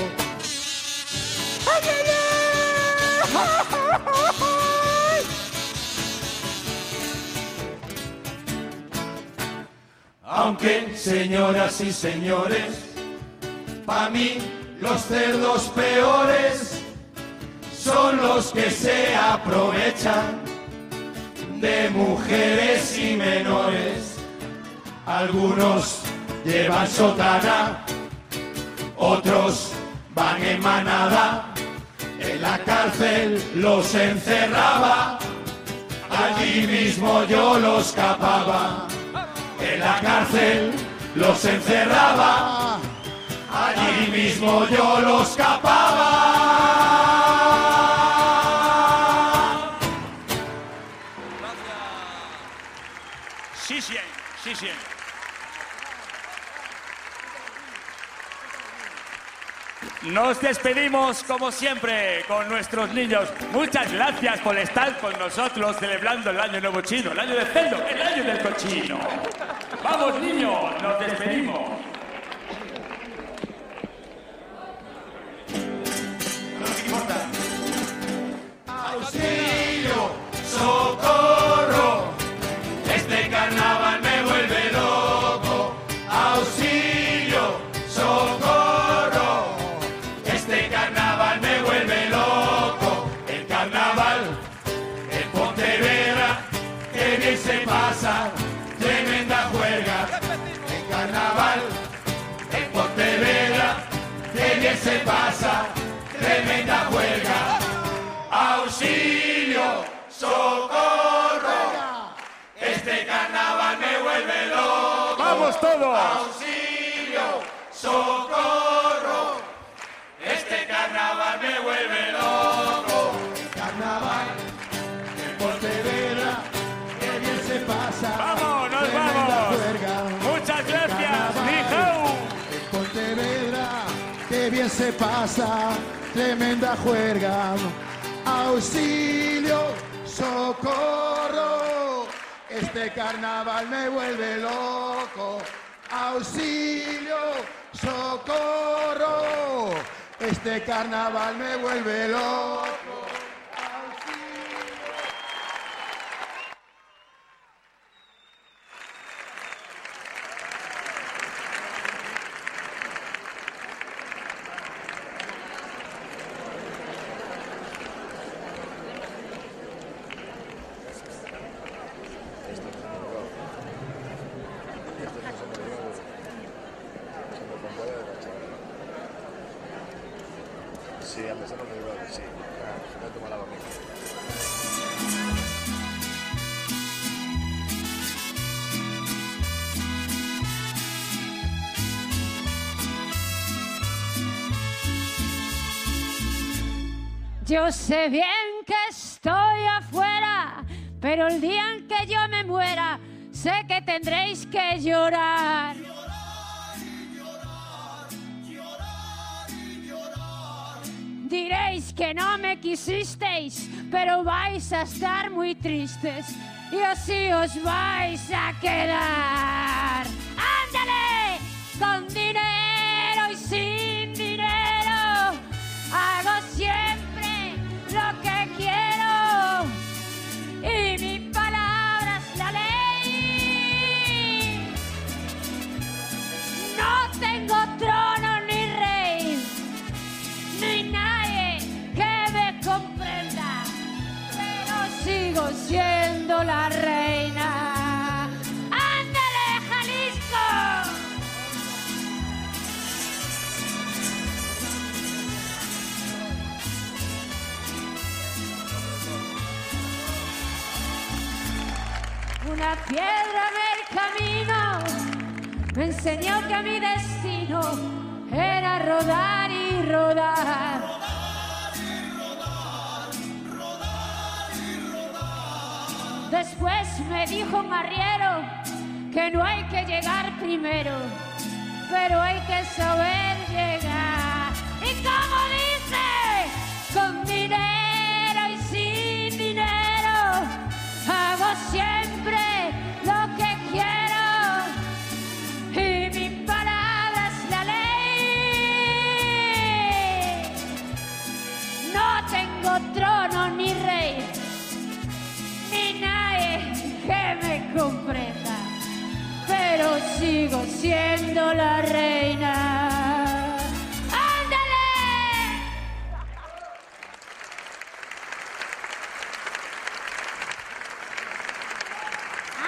Aunque, señoras y señores, para mí los cerdos peores son los que se aprovechan de mujeres y menores. Algunos llevan sotana, otros van en manada. En la cárcel los encerraba, allí mismo yo los capaba. En la cárcel los encerraba, Allí mismo yo los capaba. Gracias. Sí, sí, sí. Nos despedimos como siempre con nuestros niños. Muchas gracias por estar con nosotros celebrando el año nuevo chino, el año del cerdo, el año del cochino. Vamos niños, nos despedimos. Se pasa, tremenda juerga. Auxilio, socorro, este carnaval me vuelve loco. Auxilio, socorro, este carnaval me vuelve loco. Yo sé bien que estoy afuera, pero el día en que yo me muera, sé que tendréis que llorar. Diréis que no me quisisteis, pero vais a estar muy tristes y así os vais a quedar. Enseñó que mi destino era rodar y rodar. Después me dijo un arriero que no hay que llegar primero, pero hay que saber sigo siendo la reina. ¡Ándale!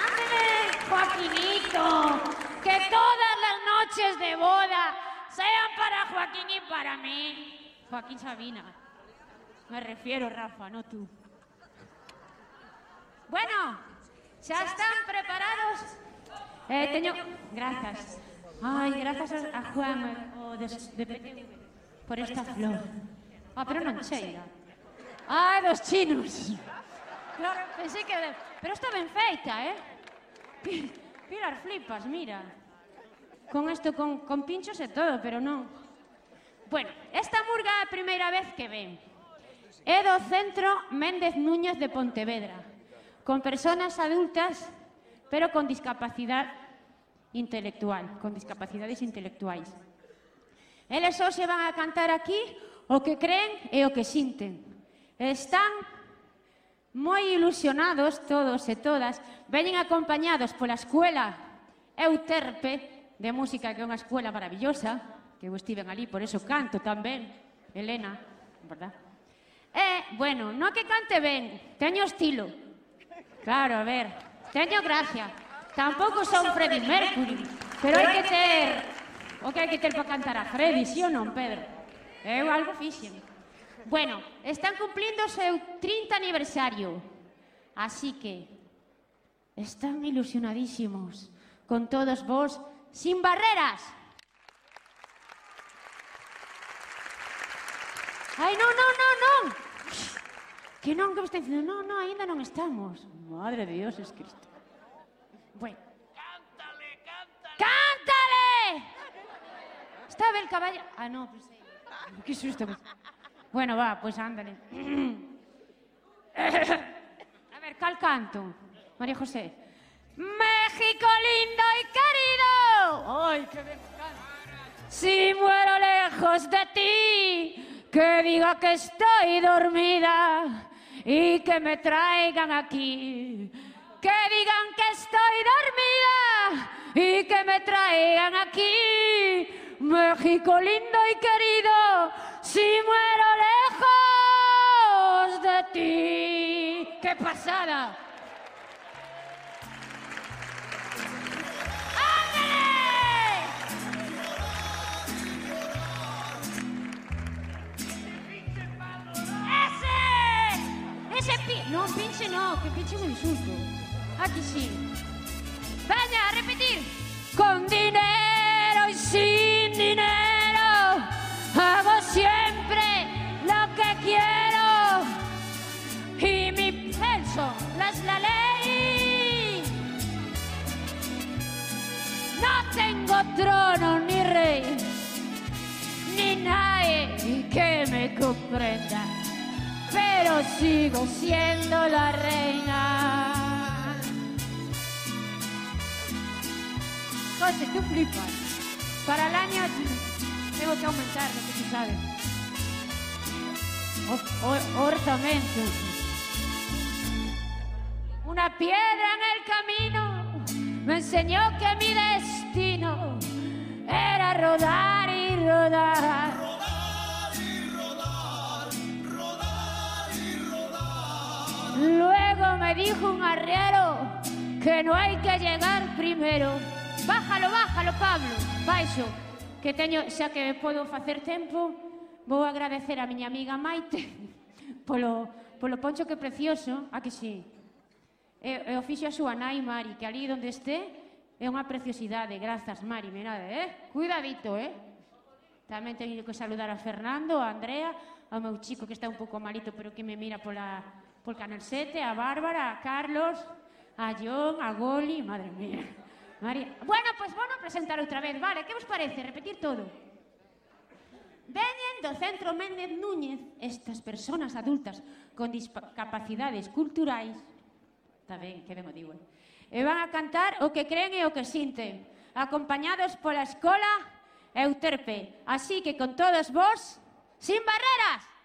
¡Ándale, Joaquinito! Que todas las noches de boda sean para Joaquín y para mí. Joaquín Sabina. Me refiero, Rafa, no tú. Bueno, ¿ya están preparados? Eh, teño... Grazas. Ai, grazas a Juan, eh, o de, de PTV, por esta flor. Ah, pero non cheira. Eh. Ah, dos chinos. Claro, pensei que... De... Pero está ben feita, eh? Pilar, flipas, mira. Con isto, con, con pinchos e todo, pero non. Bueno, esta murga é a primeira vez que ven. É do Centro Méndez Núñez de Pontevedra, con personas adultas pero con discapacidade intelectual, con discapacidades intelectuais. Eles só se van a cantar aquí o que creen e o que sinten. Están moi ilusionados todos e todas, veñen acompañados pola escuela Euterpe de música, que é unha escuela maravillosa, que eu estiven ali, por eso canto tamén, Elena, verdad? E, bueno, no que cante ben, teño estilo. Claro, a ver, Teño gracia. Tampouco son Freddie Mercury, pero hai que ter o que hai que ter para cantar a Freddy, si sí ou non, Pedro? Eu algo fixen. Bueno, están cumplindo o seu 30 aniversario. Así que están ilusionadísimos con todos vos sin barreras. Ai, non, non, non, non. Que non, que me está dicindo, non, non, aínda non estamos. Madre de Dios, es Cristo. Bueno. Cántale, cántale. Cántale. Está ben caballa. Ah, no, pues sí. Qué susto. Bueno, va, pues ándale. A ver, cal canto? María José. México lindo y querido. Ay, qué bien. Si muero lejos de ti, que diga que estoy dormida y que me traigan aquí. Que digan que estoy dormida y que me traigan aquí. México lindo y querido, si muero lejos de ti. ¡Qué pasada! ¡Ese pi... No, pinche no, pinche es un insulto. Aquí sí. Venga, a repetir. Con dinero y sin dinero hago siempre lo que quiero y mi peso no es la ley. No tengo trono ni rey ni nadie que me comprenda, pero sigo siendo la reina. José, tú flipas. Para el año tengo que aumentar, lo que tú sabes. O-. Una piedra en el camino me enseñó que mi destino era rodar y rodar. Luego me dijo un arriero que no hay que llegar primero. Bájalo, bájalo, Pablo. Baixo, que teño, xa que podo facer tempo, vou agradecer a miña amiga Maite polo, polo poncho que precioso, a que si. E, eh, e eh, o fixo a súa nai Mari, que ali onde este é unha preciosidade. Grazas, Mari, mirade, eh? Cuidadito, eh? Tamén teño que saludar a Fernando, a Andrea, ao meu chico que está un pouco malito, pero que me mira pola Por Canal 7, a Bárbara, a Carlos, a John, a Goli, madre mía. María. Bueno, pois pues, bueno, presentar outra vez, vale, que vos parece? Repetir todo. Veñen do Centro Méndez Núñez estas persoas adultas con discapacidades culturais, está ben, que ben o digo, eh? e van a cantar o que creen e o que sinten, acompañados pola Escola Euterpe. Así que con todos vos, sin barreras!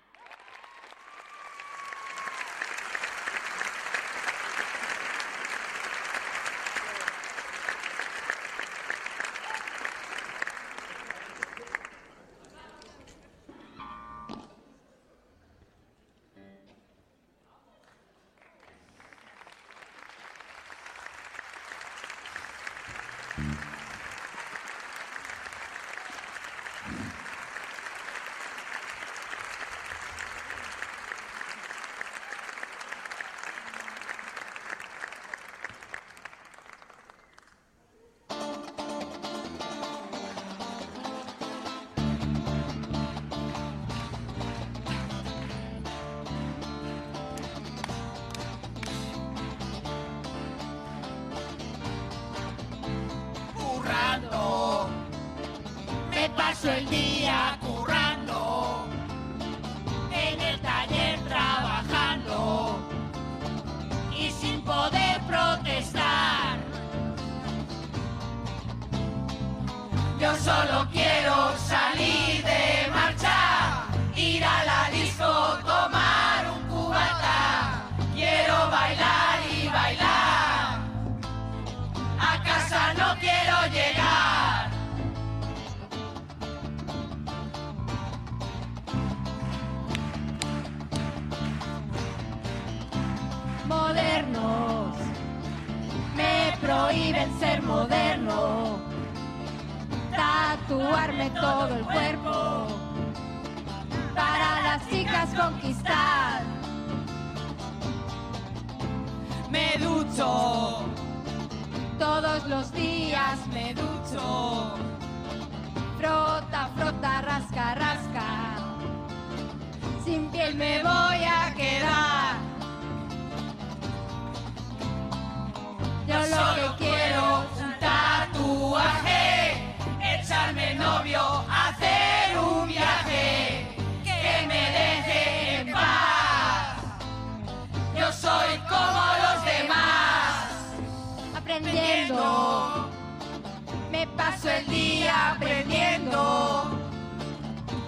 el día aprendiendo,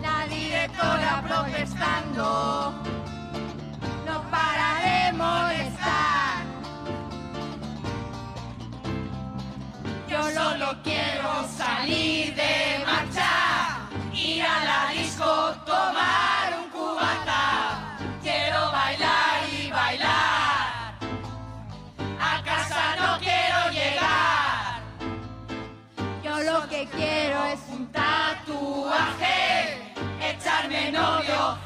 la directora protestando, no para de molestar. Yo solo quiero salir. novio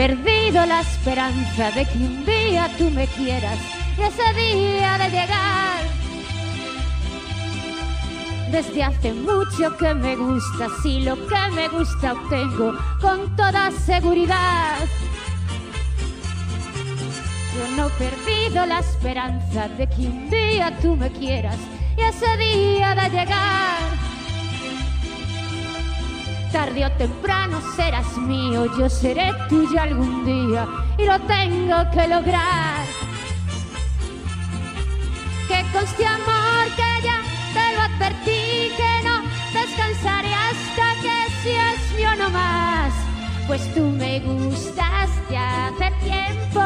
perdido la esperanza de que un día tú me quieras y ese día de llegar. Desde hace mucho que me gusta, si lo que me gusta obtengo con toda seguridad. Yo no he perdido la esperanza de que un día tú me quieras y ese día de llegar. Tarde o temprano serás mío, yo seré tuya algún día y lo tengo que lograr. Que conste amor que ya te lo advertí que no descansaré hasta que seas mío no más. Pues tú me gustas ya hace tiempo,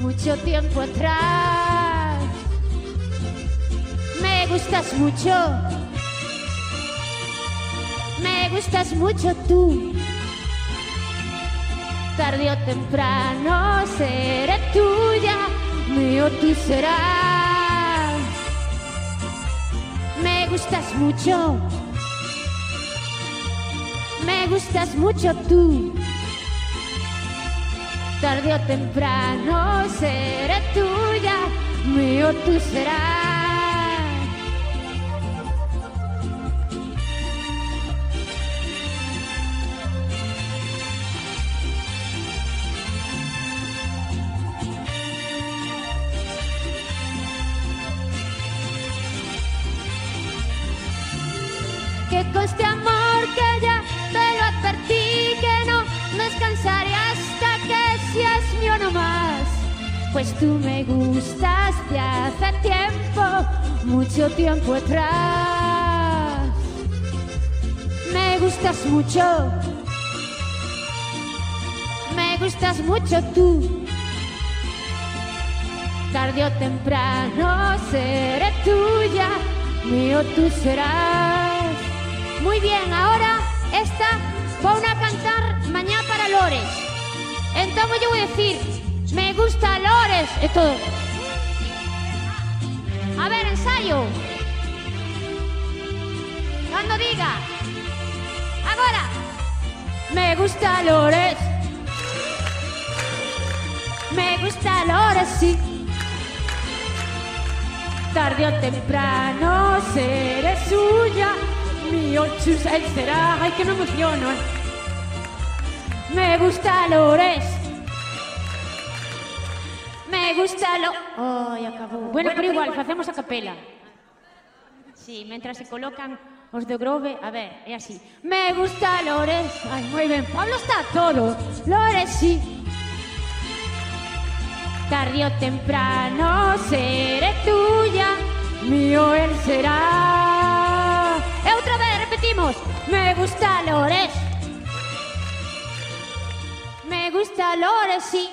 mucho tiempo atrás. Me gustas mucho. Me gustas mucho tú. Tarde o temprano seré tuya, mío tú serás. Me gustas mucho. Me gustas mucho tú. Tarde o temprano seré tuya, mío tú serás. Mucho tú. Tarde o temprano seré tuya, mío tú serás. Muy bien, ahora esta voy a cantar mañana para Lores. Entonces yo voy a decir, me gusta Lores. E todo. A ver, ensayo. Cuando diga. Ahora. Me gusta Lores. Me gusta Lores, sí. Tarde o temprano seré suya. Mío chus, él será. Ay, que me emociono. eh. Me gusta Lores. Me gusta lo... Ay, acabou. Bueno, pero igual, facemos a capela. Sí, mentras se colocan os do Grove, a ver, é así. Me gusta Lores. Ai, moi ben. Pablo está todo. Lores, sí. Tarde o temprano seré tuya, mío él será. E outra vez repetimos. Me gusta Lores. Me gusta Lores, sí.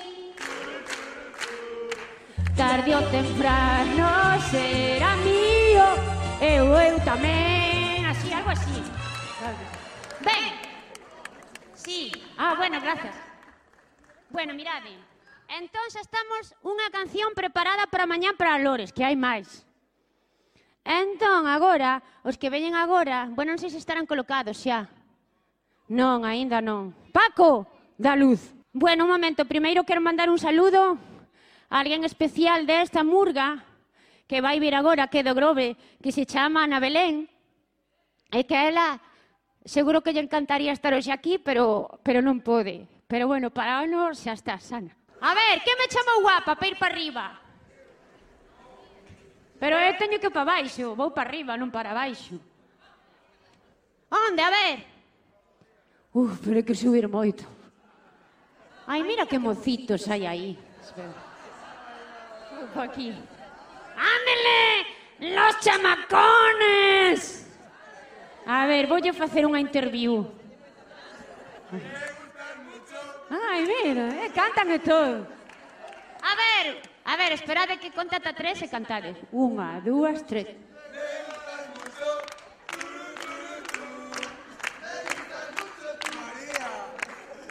Tarde o temprano será mío, eu, eu tamén, así, algo así. Ben, sí, ah, bueno, gracias. Bueno, mirade, Entón xa estamos unha canción preparada para mañá para Lores, que hai máis. Entón, agora, os que veñen agora, bueno, non sei se estarán colocados xa. Non, aínda non. Paco, da luz. Bueno, un momento, primeiro quero mandar un saludo a alguén especial desta murga que vai vir agora, que do Grove, que se chama Ana Belén, e que ela seguro que lle encantaría estar hoxe aquí, pero, pero non pode. Pero bueno, para ano xa está, Sana. A ver, que me chamou guapa para ir para arriba? Pero eu teño que para baixo, vou para arriba, non para baixo. Onde, a ver? Uf, pero hai que subir moito. Ai, mira que mocitos hai aí. Espera. Uf, aquí. Ándele, los chamacones. A ver, voulle facer unha interview. Ai, mira, eh, cantan e todo. A ver, a ver, esperade que contata tres e cantades. Unha, dúas, tres.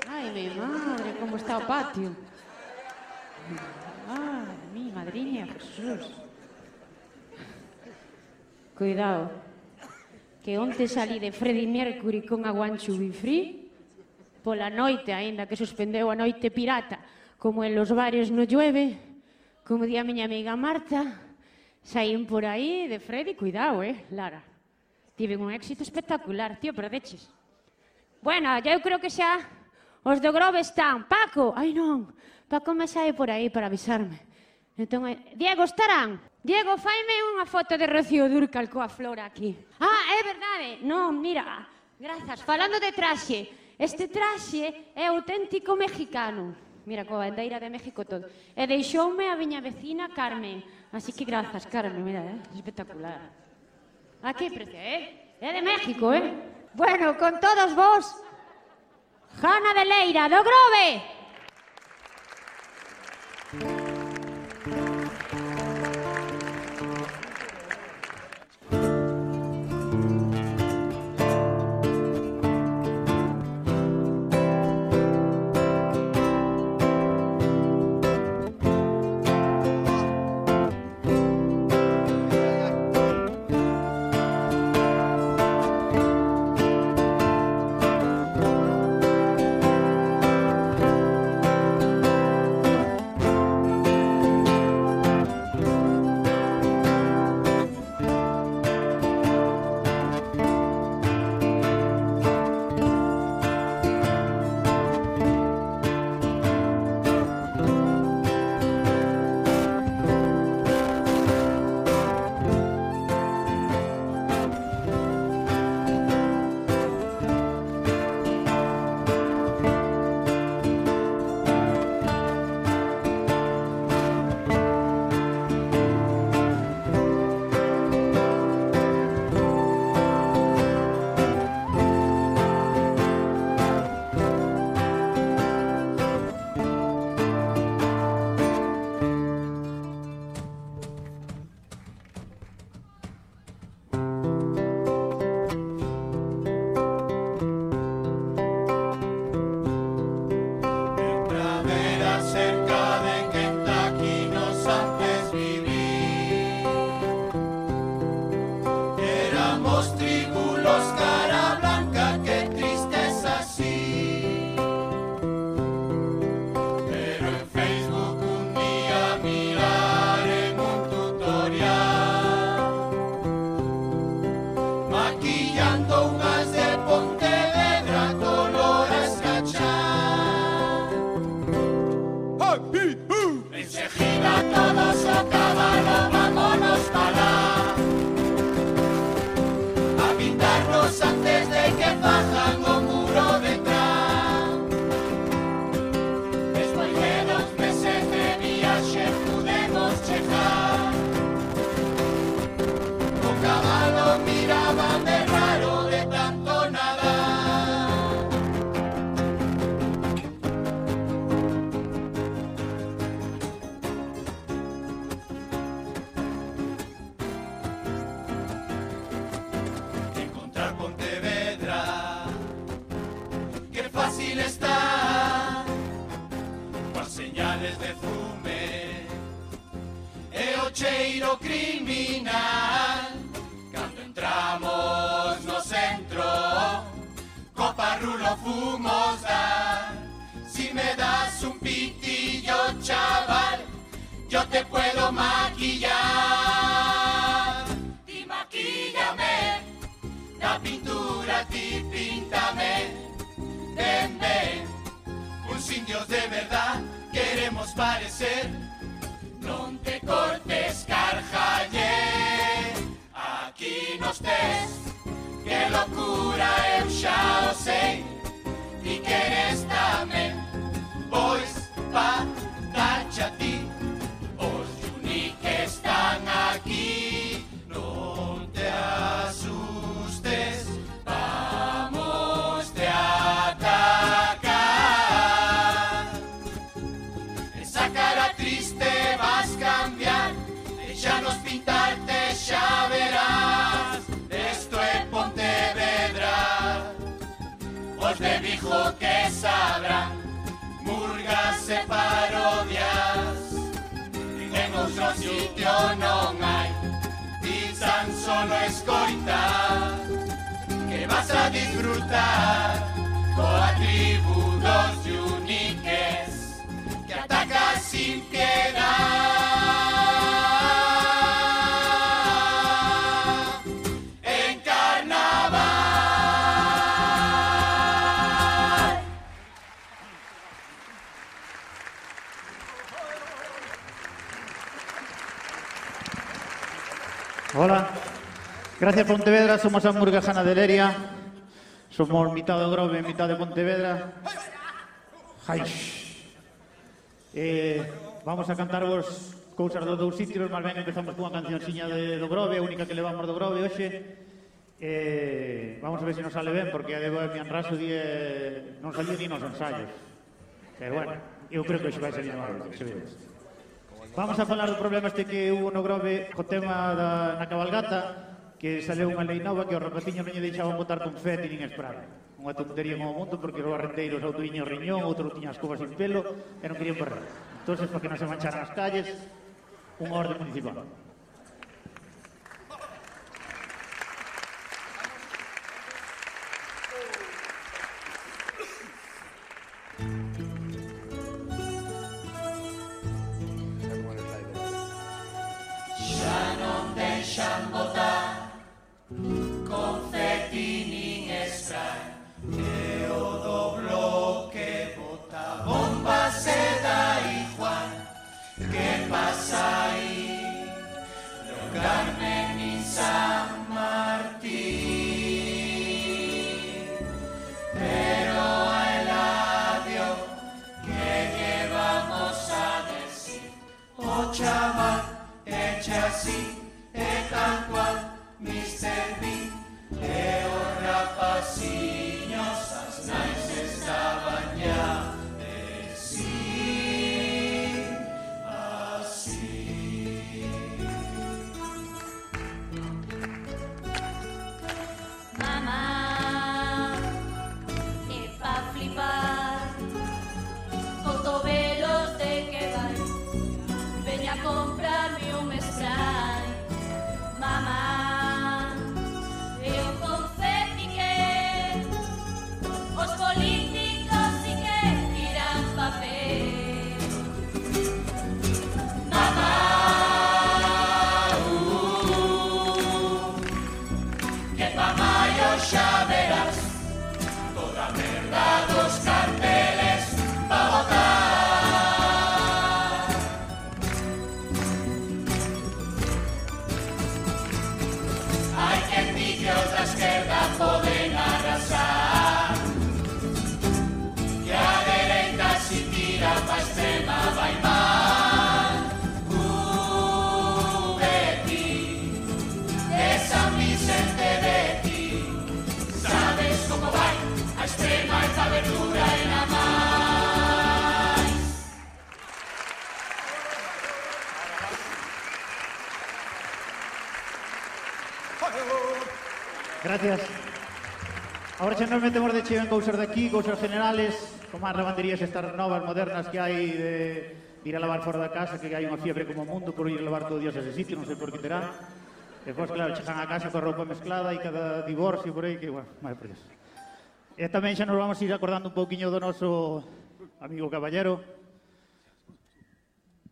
Ai, mi madre, como está o patio. Madre, mi madriña, Jesús. Cuidado, que onte salí de Freddie Mercury con a One Free pola noite, aínda que suspendeu a noite pirata, como en los bares no llueve, como di a miña amiga Marta, saín por aí de Freddy, cuidado, eh, Lara. Tiven un éxito espectacular, tío, perdeches. Bueno, eu creo que xa os do Grove están. Paco, ai non, Paco me sae por aí para avisarme. Entón, eh, Diego, estarán? Diego, faime unha foto de Rocío Durcal coa flor aquí. Ah, é verdade. Non, mira, Grazas. Falando de traxe, Este traxe é auténtico mexicano. Mira, coa bandeira de México todo. E deixoume a miña vecina Carmen. Así que grazas, Carmen, mira, é eh? espectacular. A que precio, eh? É de México, eh? Bueno, con todos vos, Jana de Leira, do Grove! Sabrán Murgas e parodias En outro sitio non hai Ti tan solo escoitar Que vas a disfrutar Coa tribu dos uniques Que ataca sin piedad Gracias Pontevedra, somos a hamburguesana de Leria. Somos mitad de Grove, mitad de Pontevedra. Jai. Eh, vamos a cantarvos cousas dos dous sitios, máis ben empezamos cunha cancionciña de do Grove, a única que levamos do Grove hoxe. Eh, vamos a ver se nos sale ben, porque a de Bohemian Rhapsody eh, non saliu ni nos ensaios. Pero bueno, eu creo que hoxe vai salir mal, Vamos a falar do problema este que hubo no Grove co tema da, na cabalgata, que saleu unha lei nova que os rapaciños non lle deixaban botar confeti nin espray. Unha tontería como o mundo porque os barrendeiros outro tiño riñón, outro tiña as cubas sin pelo e non querían barrer. Entonces, para que non se mancharan as calles, unha orde municipal. Xa non deixan botar confeti nin spray E o do bloque bota bombas e da igual Que pasa aí No Carmen nin San Martín Pero a Eladio Que llevamos a decir O chaval eche así e tal cual ni zerbi, lehorra pasiñoz, aznaiz ez da baina. Gracias. Ahora xa nos metemos de cheo en cousas de aquí, cousas generales, como as lavanderías estas novas, modernas que hai de ir a lavar fora da casa, que hai unha fiebre como o mundo por ir a lavar todo os a ese sitio, non sei por que terán. Despois, claro, chegan a casa coa roupa mezclada e cada divorcio por aí, que, bueno, máis por Dios. E tamén xa nos vamos a ir acordando un pouquiño do noso amigo caballero,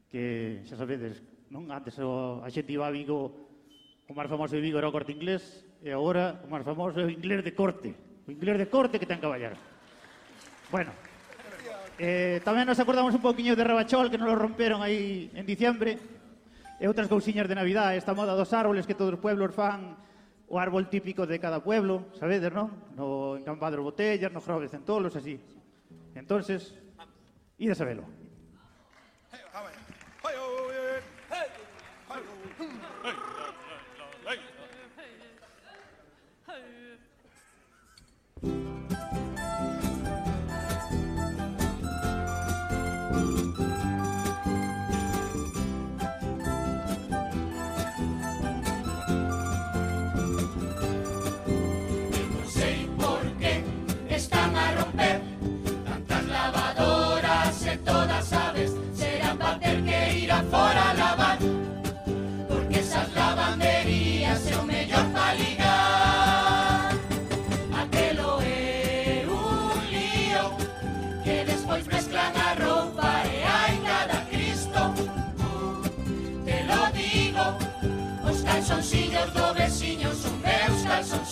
que xa sabedes, non? Antes o, a xente iba a Vigo, o máis famoso de Vigo era o corte inglés, e agora o máis famoso é o inglés de corte. O inglés de corte que ten que. Bueno, eh, tamén nos acordamos un poquinho de Rabachol que nos lo romperon aí en diciembre e outras cousiñas de Navidad, esta moda dos árboles que todos os pueblos fan o árbol típico de cada pueblo, sabedes, non? No encampado botellas, nos groves centolos, así. Entonces, ide a sabelo.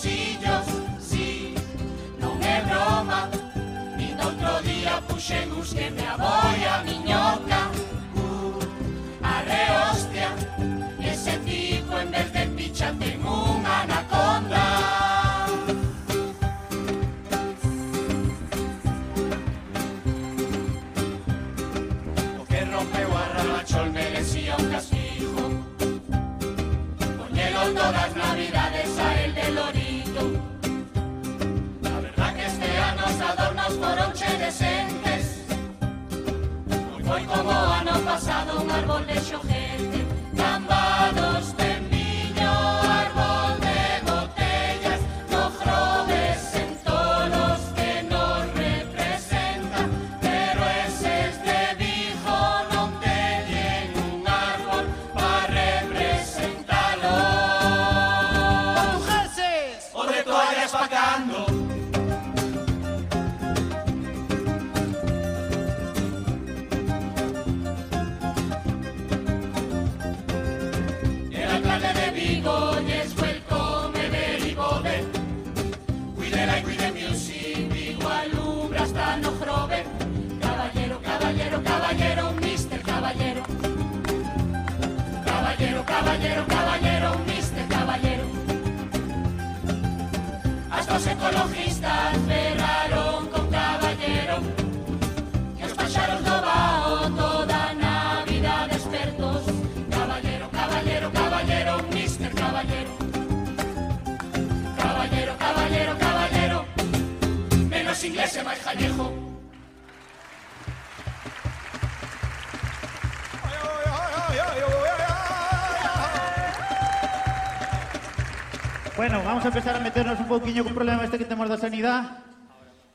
Calzoncillos Si, non é broma Nin outro día puxen uns que me aboi a miñoca. uh, árbol de caballero. Caballero, caballero, Menos inglés máis jallejo Bueno, vamos a empezar a meternos un pouquiño co problema este que temos da sanidade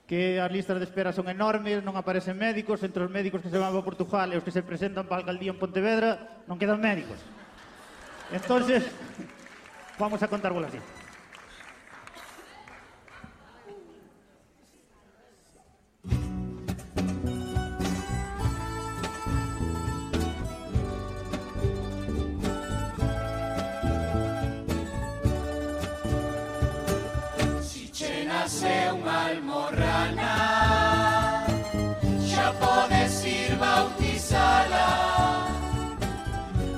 que as listas de espera son enormes, non aparecen médicos, entre os médicos que se van a Portugal e os que se presentan para a alcaldía en Pontevedra, non quedan médicos. Entonces, vamos a contar che nace unha almorrana Xa podes ir bautizala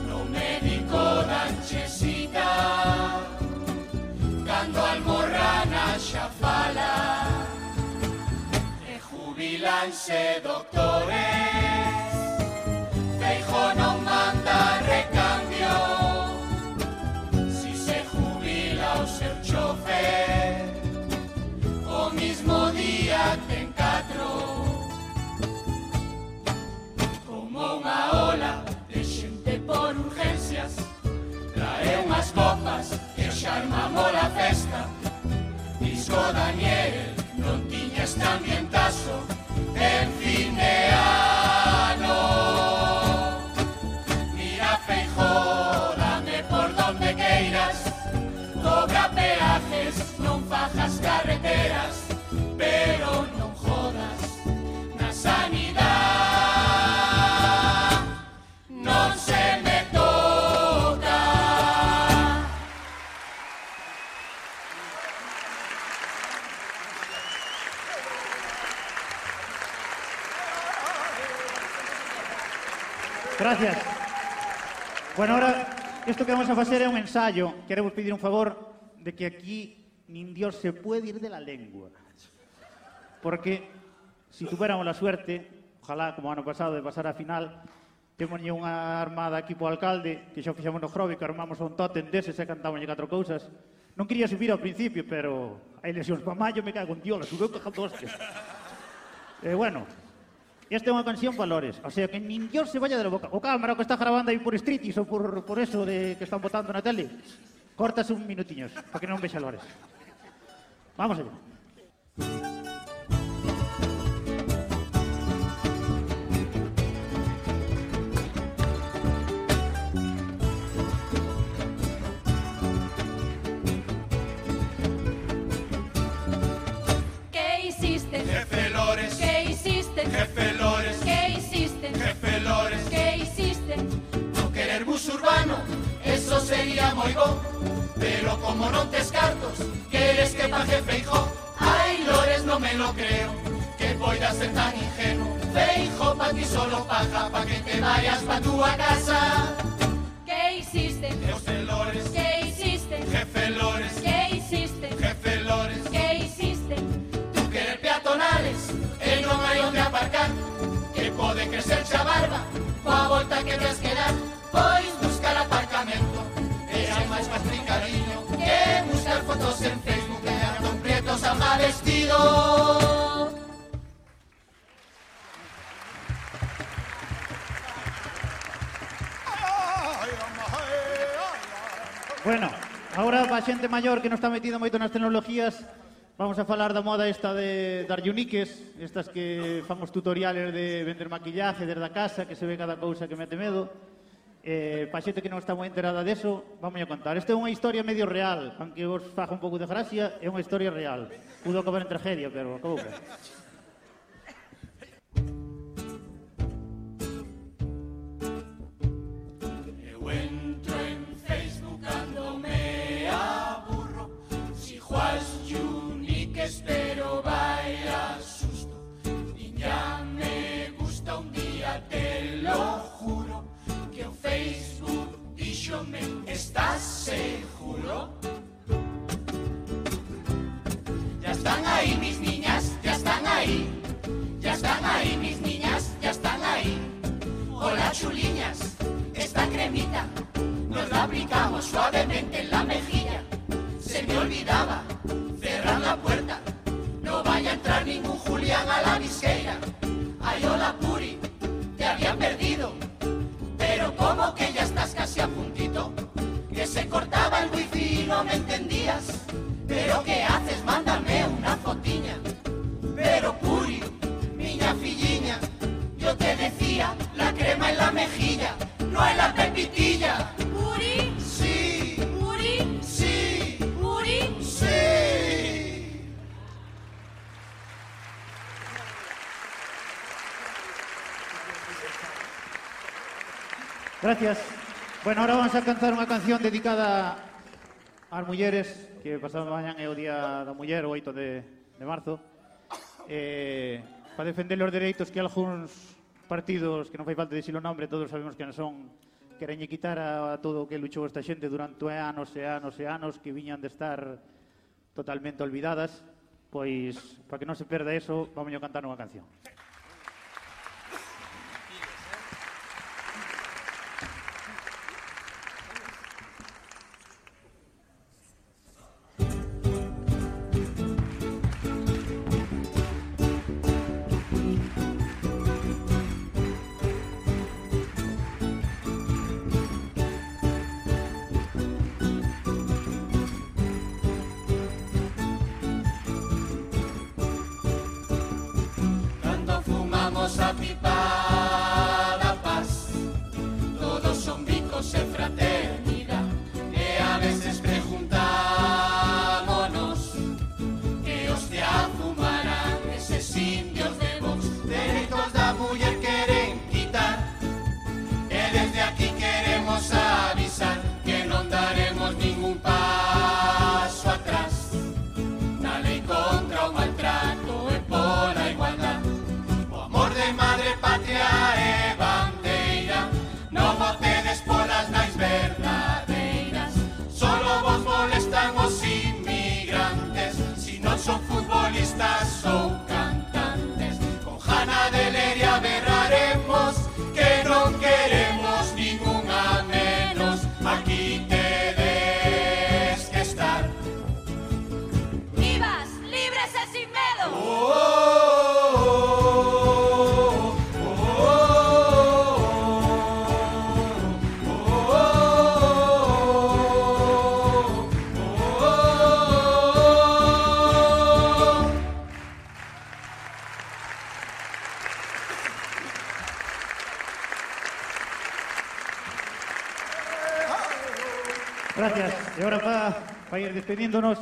No médico danchesita Cando vigilance, doctores. Feijo no manda recambio. Si se jubila o ser chofer, o mismo día te encatro. Como una ola de gente por urgencias, trae unas copas que charmamos la festa. Disco Daniel, non tiña también tazo. En fin de ano, mira por donde queiras, cobra peajes, no fajas carreteras, pero no... Gracias. Bueno, ahora, isto que vamos a facer é un ensayo. Queremos pedir un favor de que aquí nin Dios se puede ir de la lengua. Porque si tuviéramos la suerte, ojalá como ano pasado de pasar a final, temos unha armada aquí po alcalde, que xa fixamos no Grobi, que armamos un tótem deses e cantábamos catro cousas. Non quería subir ao principio, pero hai lesións pa maio, me cago en diola, subiu cajando hostias. Eh, bueno, Esta é unha canción valores, o sea, que nin Dios se vaya de la boca. O cámara que está grabando aí por streetis ou por, por eso de que están botando na tele, cortas un minutiños, para que non vexa valores. Vamos allá. Hiciste? Jefe Lores. ¿Qué hiciste? Jefe Lores. ¿Qué hiciste? No querer bus urbano, eso sería moi bo Pero como non tes cartos, queres que pa jefe hijo Ay, Lores, no me lo creo, que poida ser tan ingenuo Feijo pa ti solo paja, pa que te vayas pa tu a casa Que pode crecer xa barba, coa volta que tes que dar Pois buscar aparcamento, e hai máis máis cariño Que buscar fotos en Facebook e Antón Prieto xa mal vestido. Bueno, agora para a xente maior que non está metida moito nas tecnologías, Vamos a falar da moda esta de dar uniques, estas que fan os tutoriales de vender maquillaje desde a casa, que se ve cada cousa que mete medo. Eh, pa xente que non está moi enterada deso, vamos a contar. Esta é unha historia medio real, aunque vos faja un pouco de gracia, é unha historia real. Pudo acabar en tragedia, pero acabou ben. Díxome, estás seguro? Ya están ahí mis niñas, ya están ahí Ya están ahí mis niñas, ya están ahí Hola chuliñas, esta cremita nos la aplicamos suavemente en la mejilla. Se me olvidaba cerrar la puerta, no vaya a entrar ningún Julián a la visqueira. Ay, hola Puri, se cortaba el wifi y no me entendías. Pero ¿qué haces? Mándame una fotiña. Pero Puri, miña filliña, yo te decía, la crema en la mejilla, no en la pepitilla. ¿Uri? Sí, ¿Uri? sí, ¿Uri? sí. Gracias. Bueno, ahora vamos a cantar unha canción dedicada ás mulleres que pasado mañan é o Día da Muller, o 8 de, de marzo eh, para defender os dereitos que algúns partidos que non fai falta dicir o nombre, todos sabemos que non son querenlle quitar a, a todo o que luchou esta xente durante anos e anos e anos que viñan de estar totalmente olvidadas, pois para que non se perda eso, vamos a cantar unha canción. despedíndonos.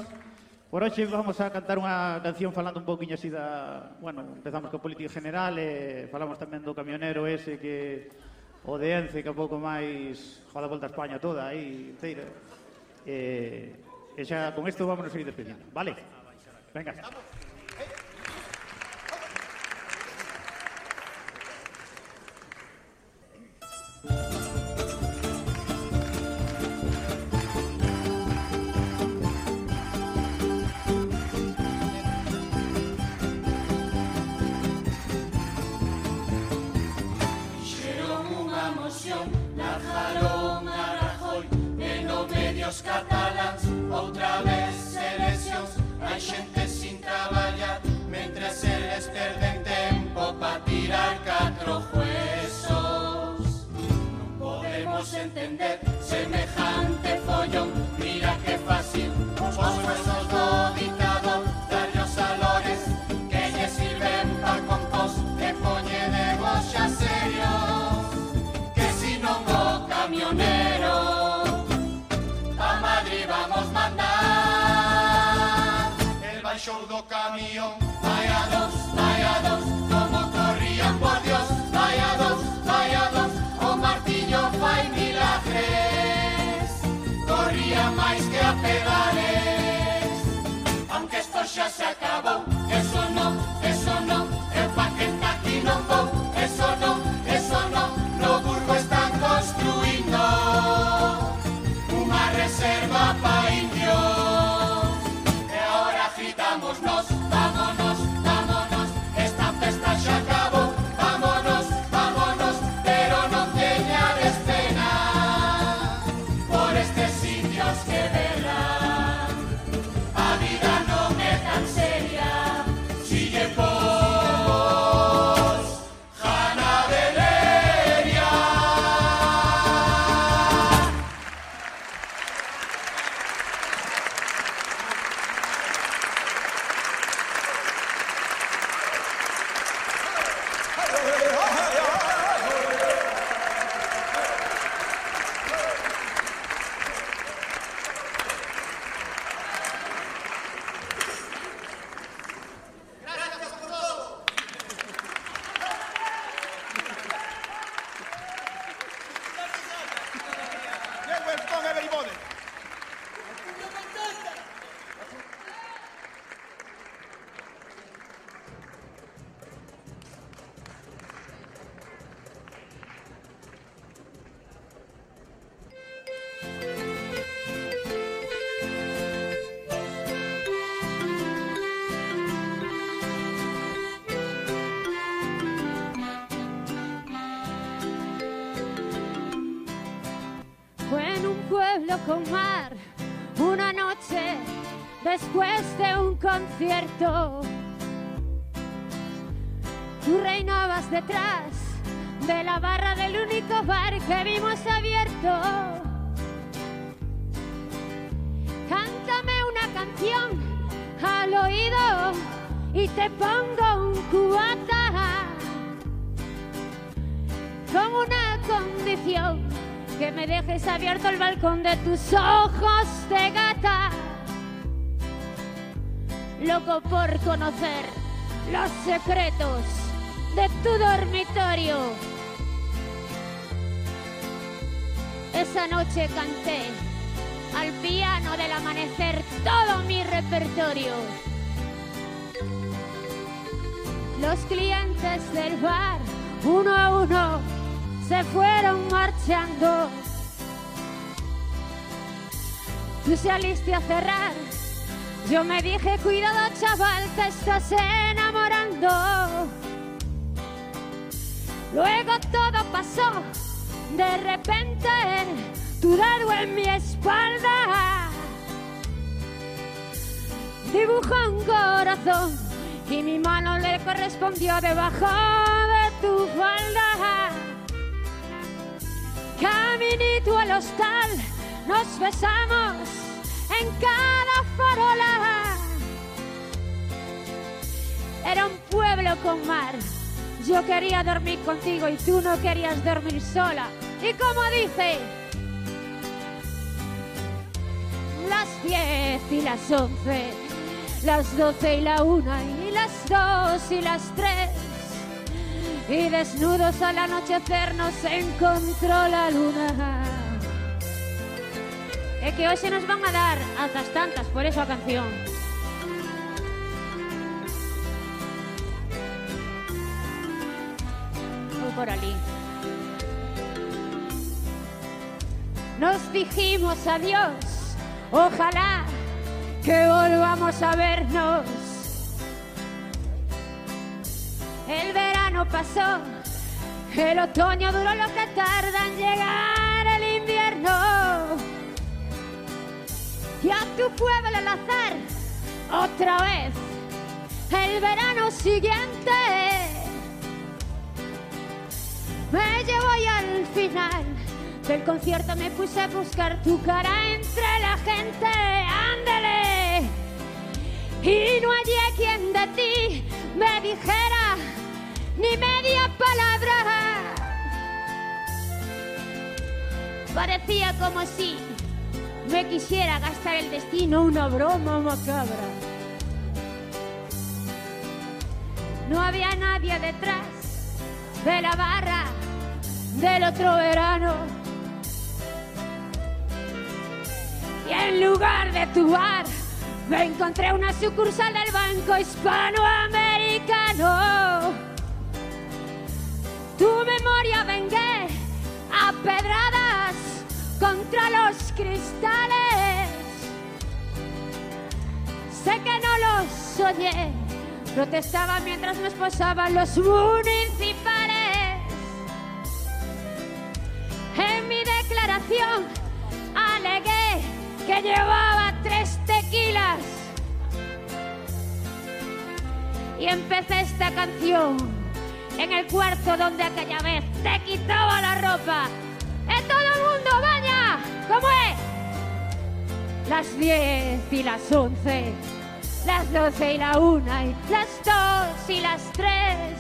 Por hoxe vamos a cantar unha canción falando un pouquiño así da... Bueno, empezamos co política general e falamos tamén do camionero ese que... O de Ence, que a pouco máis joda volta a España toda aí, inteira. E, e xa con isto vámonos a seguir despedindo, vale? Venga. Estamos. Fácil, os Aunque esto cerrar. Yo me dije, cuidado chaval, te estás enamorando. Luego todo pasó. De repente, tu dedo en mi espalda dibujó un corazón y mi mano le correspondió debajo de tu falda. Caminito al hostal, nos besamos en cada farola. Era un pueblo con mar. Yo quería dormir contigo y tú no querías dormir sola. Y como dice, las diez y las once, las doce y la una y las dos y las tres. Y desnudos al anochecer nos encontró la luna. É que hoxe nos van a dar ata as tantas, por eso a canción. Por ali. Nos dijimos adiós, ojalá que volvamos a vernos. El verano pasó, el otoño duró lo que tarda en llegar el invierno. Y a tu pueblo al azar, otra vez, el verano siguiente. Me llevo y al final del concierto me puse a buscar tu cara entre la gente. Ándele. Y no hallé quien de ti me dijera ni media palabra. Parecía como si me quisiera gastar el destino una broma macabra. No había nadie detrás de la barra del otro verano. Y en lugar de tu bar, me encontré una sucursal del Banco Hispanoamericano. Tu memoria vengué a pedradas contra los cristales. Sé que no lo soñé, protestaba mientras me esposaban los municipales. En mi declaración alegué que llevaba tres tequilas y empecé esta canción en el cuarto donde aquella vez te quitaba la ropa. ¡Eh, todo el mundo, baña! ¿Cómo es? Las diez y las once, las doce y la una, y las dos y las tres.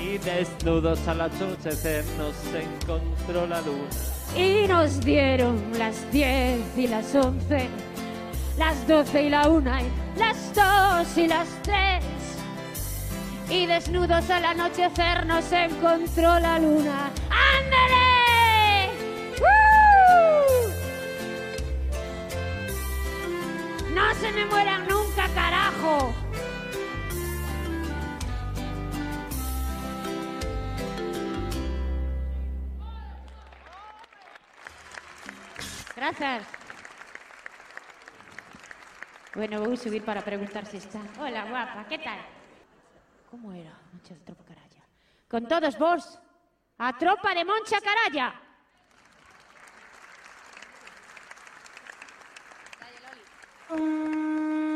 Y desnudos al anochecer nos encontró la luna. Y nos dieron las diez y las once, las doce y la una, y las dos y las tres. Y desnudos al anochecer nos encontró la luna. ¡Ándale! No se me mueran nunca, carajo. Gracias. Bueno, voy a subir para preguntar si está. Hola, guapa, ¿qué tal? ¿Cómo era? Moncha de Tropa Caralla. Con todos vos, a tropa de Moncha Caralla. 嗯。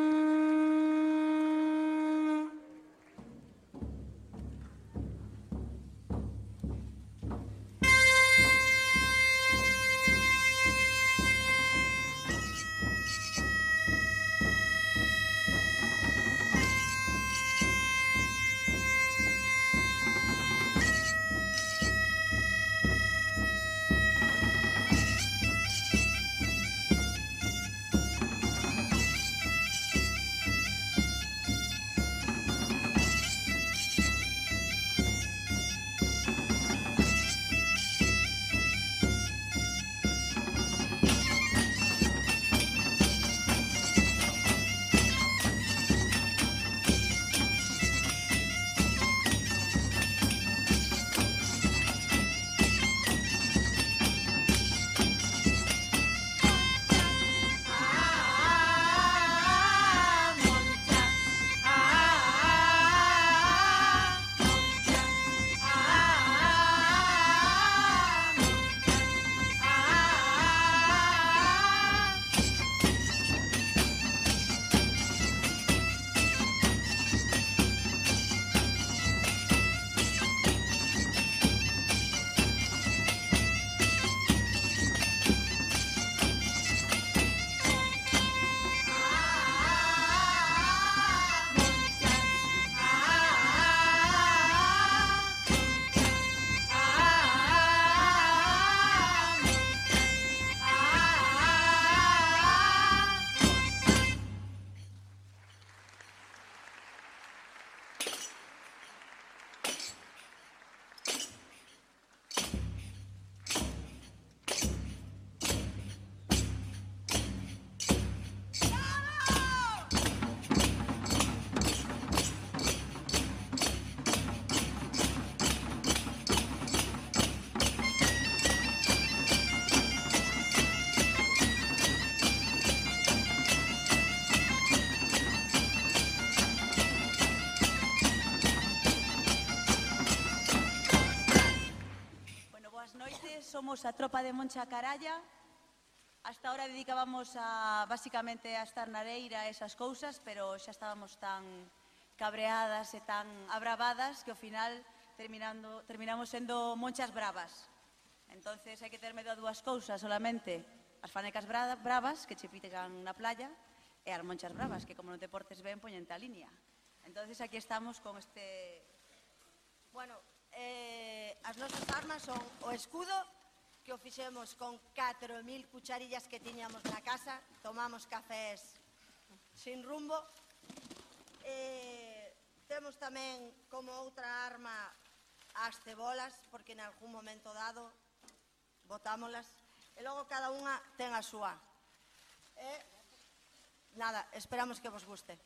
a tropa de Monchacaralla. Hasta ahora dedicábamos a, basicamente a estar na areira e esas cousas, pero xa estábamos tan cabreadas e tan abravadas que ao final terminando, terminamos sendo monchas bravas. Entonces hai que ter medo a dúas cousas solamente, as fanecas bra bravas que che pitegan na playa e as monchas bravas que como non te portes ben poñente a línea. Entonces aquí estamos con este... Bueno, eh, as nosas armas son o escudo que o fixemos con 4.000 cucharillas que tiñamos na casa, tomamos cafés sin rumbo. Eh, temos tamén como outra arma as cebolas, porque en algún momento dado botámolas, e logo cada unha ten a súa. E, nada, esperamos que vos guste.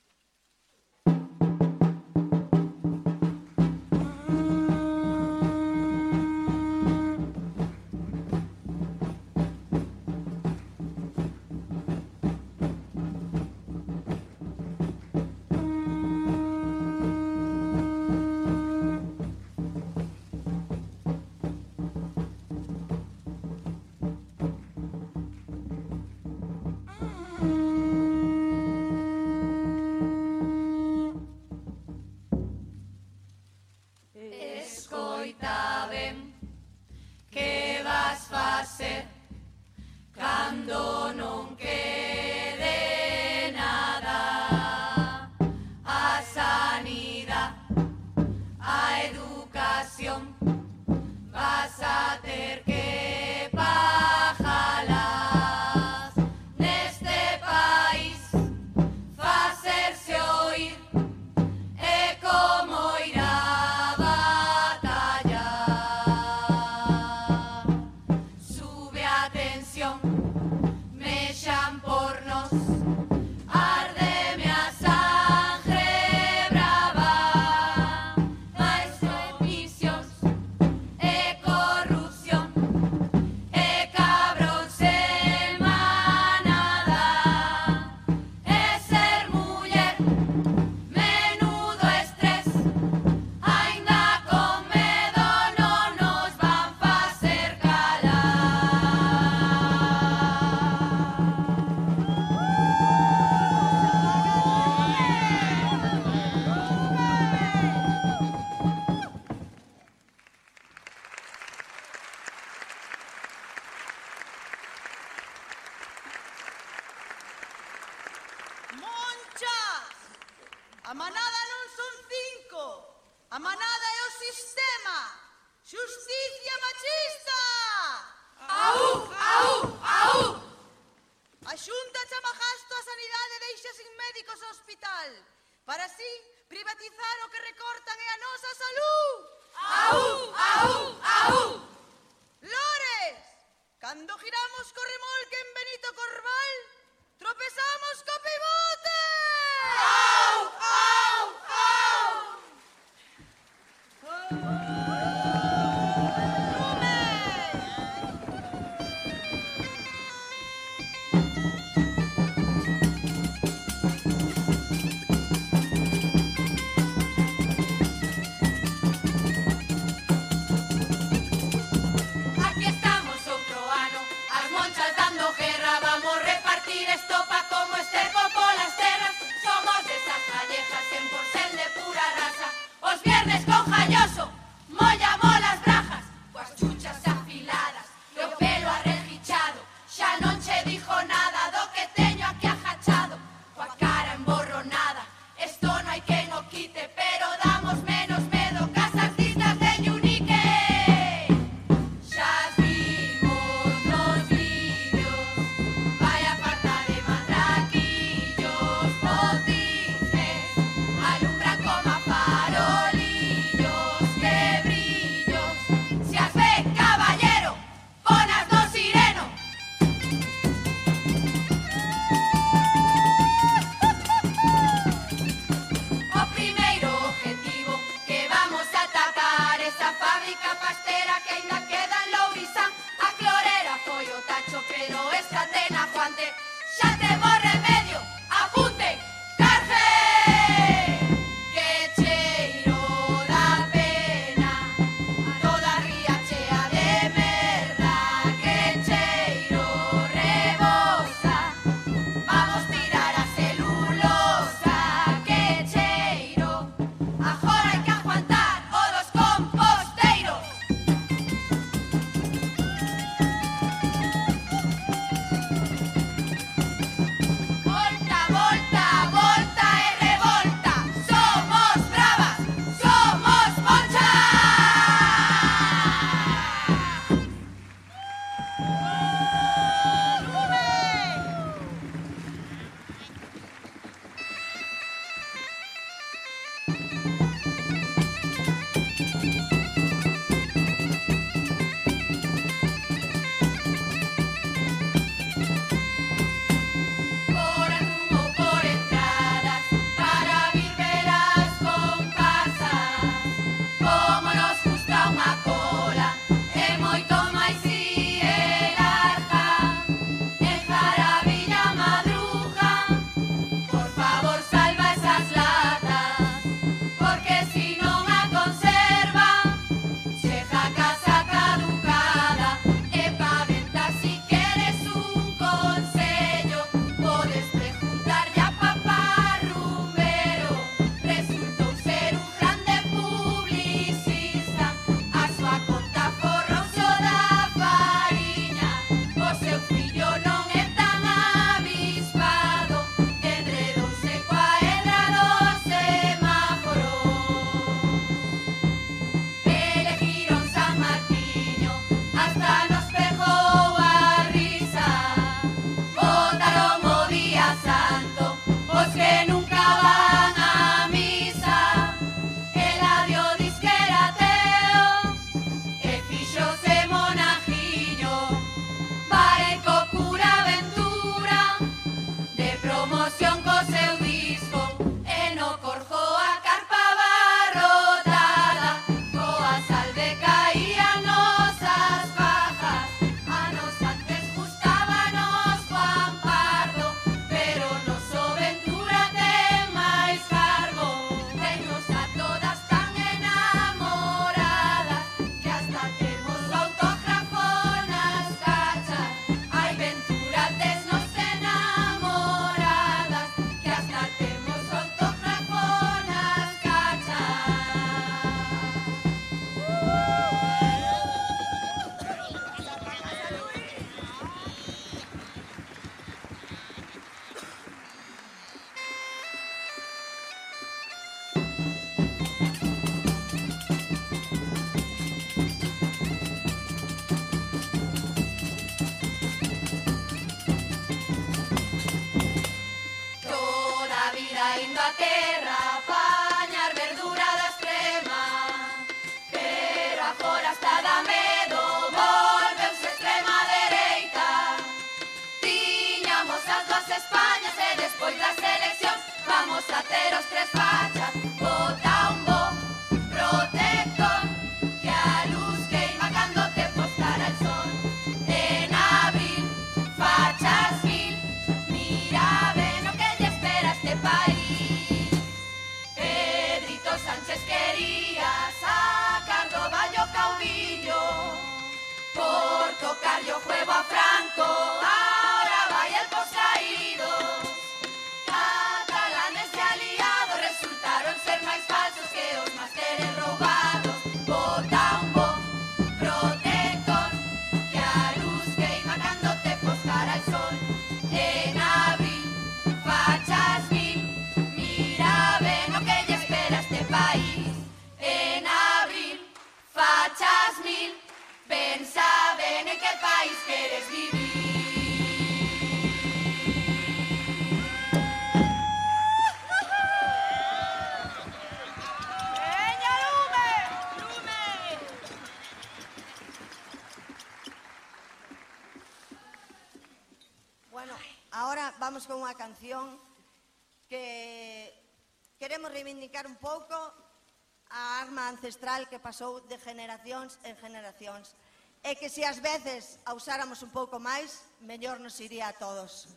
ancestral que pasou de generacións en generacións. E que se ás veces a usáramos un pouco máis, mellor nos iría a todos.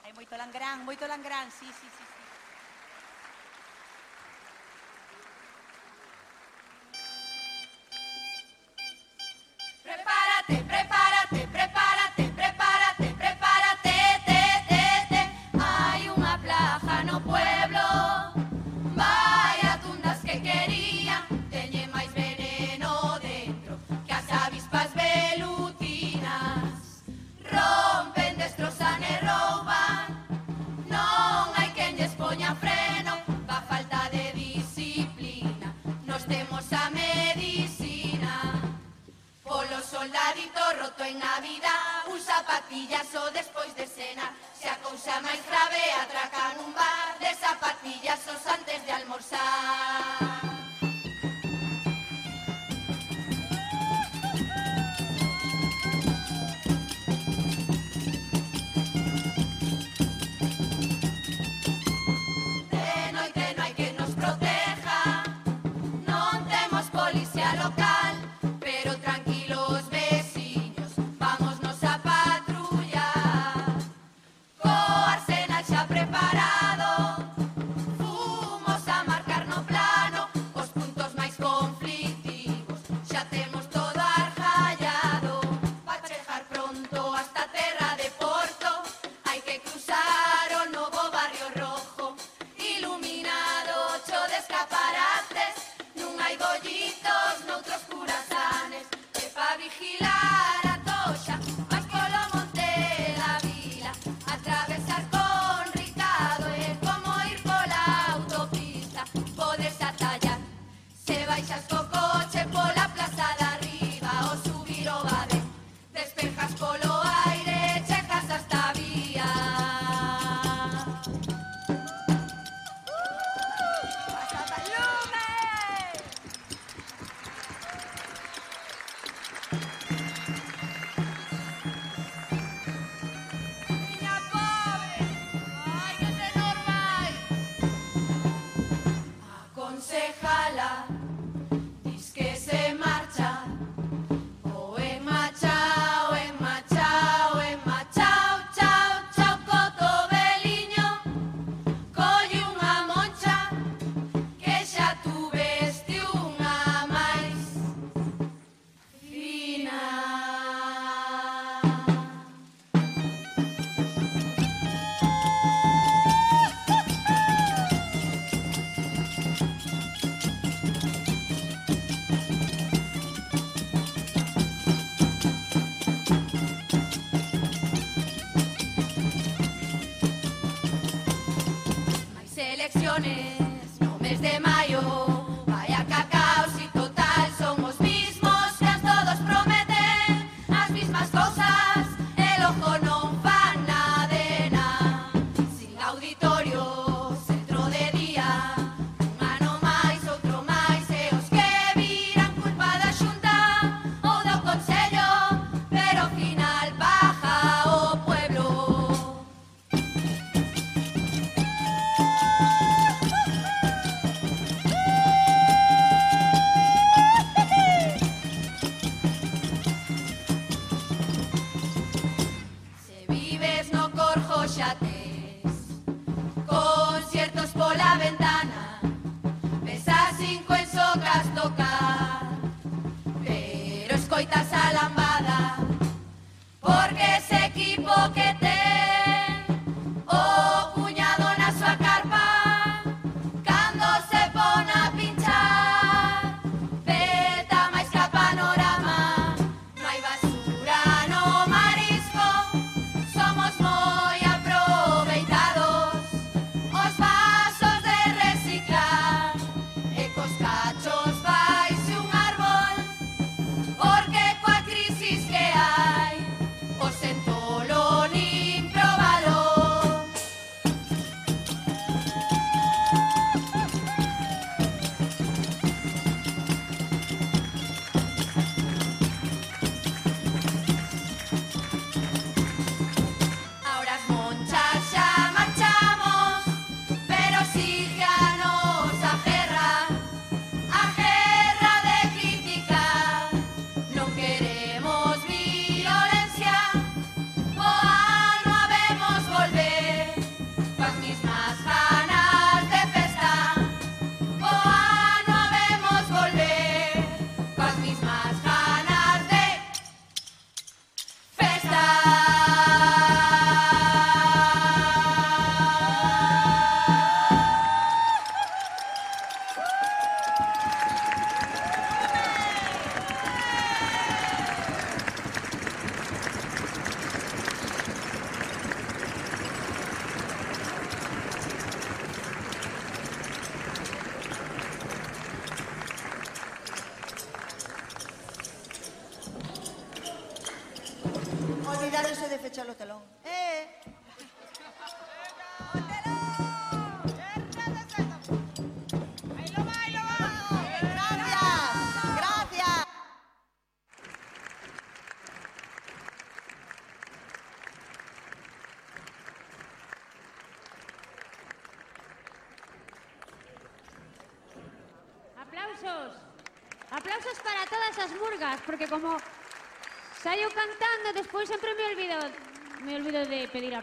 Hai moito langrán, moito langrán, sí, sí, sí. sí. Prepárate, prepárate. gato en Navidad Usa patillazo despois de cena. Se a cousa máis grave atracan un bar De zapatillas antes de almorzar.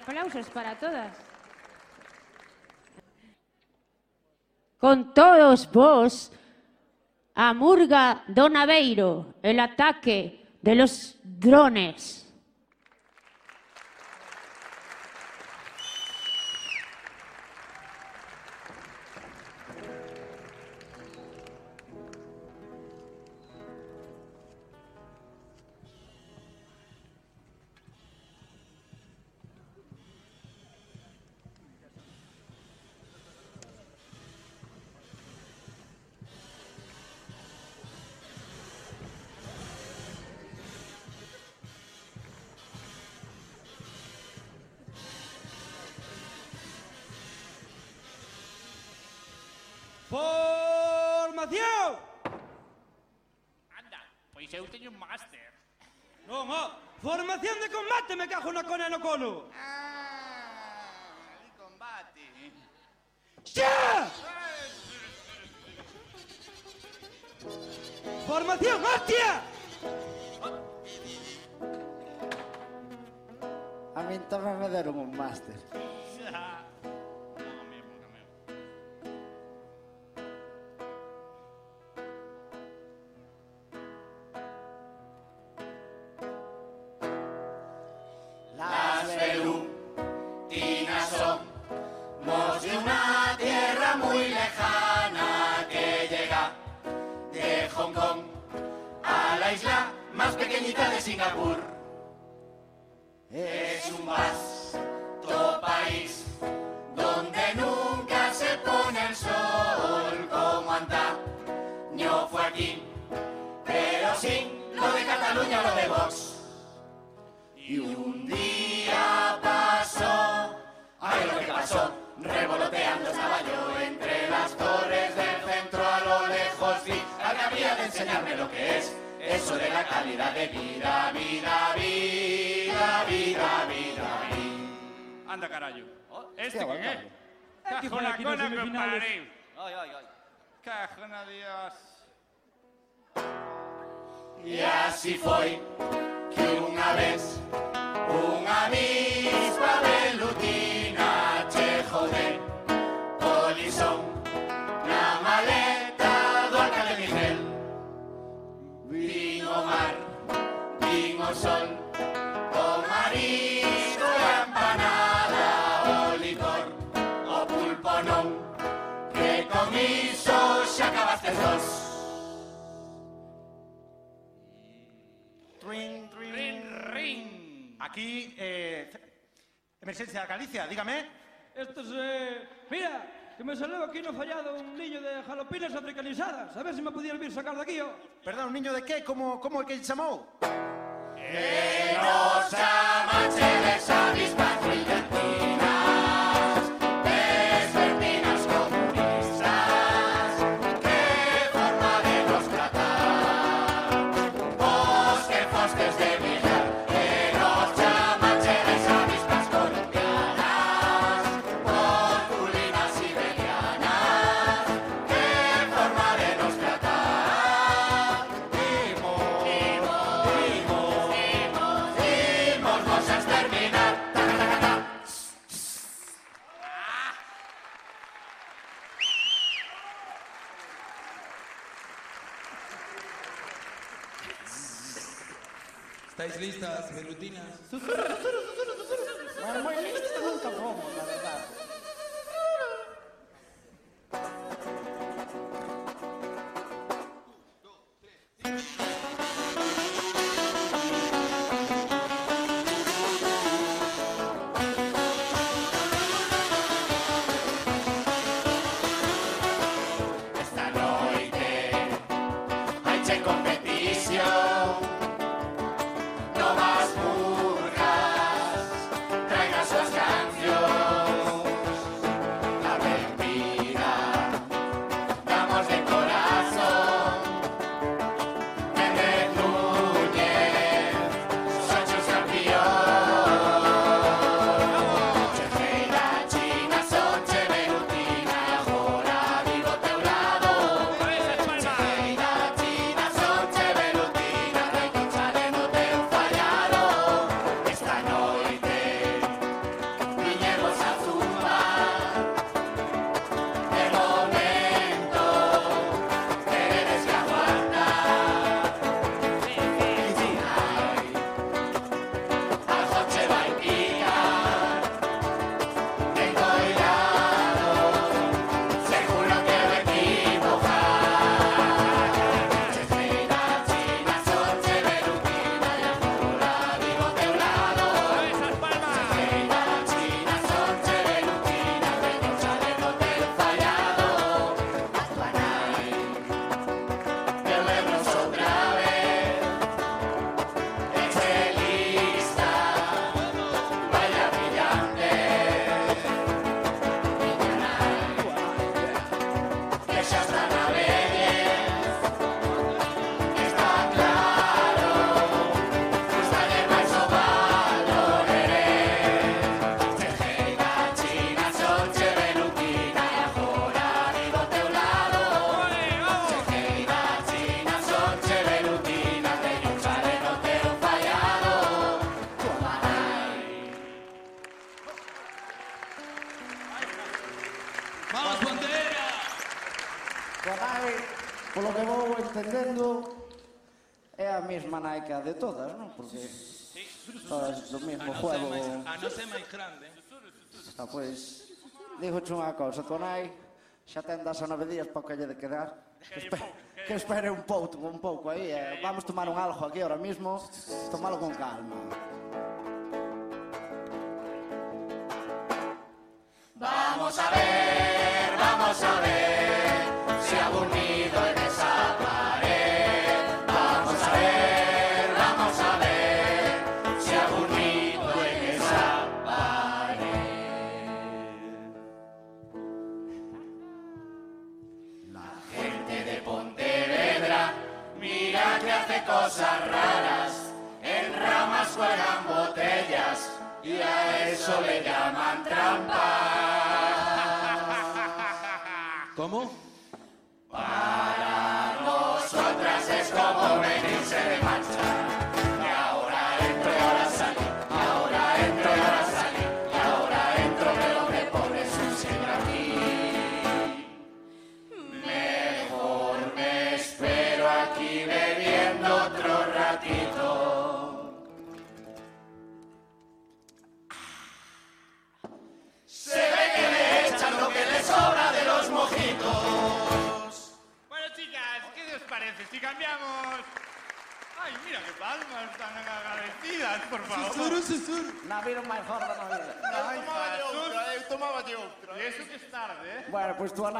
Aplausos para todas. Con todos vos, a murga do Naveiro, el ataque de los drones. Formación! Anda, pois eu teño un máster. Non, ó, formación de combate me cajo na cona e no cono. De combate. Xa! Formación, hostia! A min tamén me deron un máster. Las de Singapur. Es un vasto país donde nunca se pone el sol como antaño fue aquí, pero sí lo de Cataluña, lo de Vox. Calidad de vida, vida, vida, vida, vida, vida. Anda, carallo. Este Hostia, que anda. é? que Cajo foi na aquí nos cona pariu. Ay, ay, ay. Cajo na Dios. Y así fue que una vez una avispa al sol, o marisco e empanada, o licor, o pulpo non, que con iso xa acabaste dos. Trin, trin, rin. Aquí, eh, emergencia de Galicia, dígame. Esto es, eh, mira, que me saleu aquí no fallado un niño de jalopinas africanizadas. A ver se si me podía vir sacar daqui, ó. Oh. Perdón, un niño de qué? Como, como é que se chamou? Que no s'amatxe les avis de rutinas. escucho unha cousa, tú nai xa ten das a nove días para que lle de quedar. Que, espe que espere un pouco, un pouco aí, eh. vamos tomar un algo aquí ahora mismo, tomalo con calma. Vamos a ver, vamos a ver, si aburrimos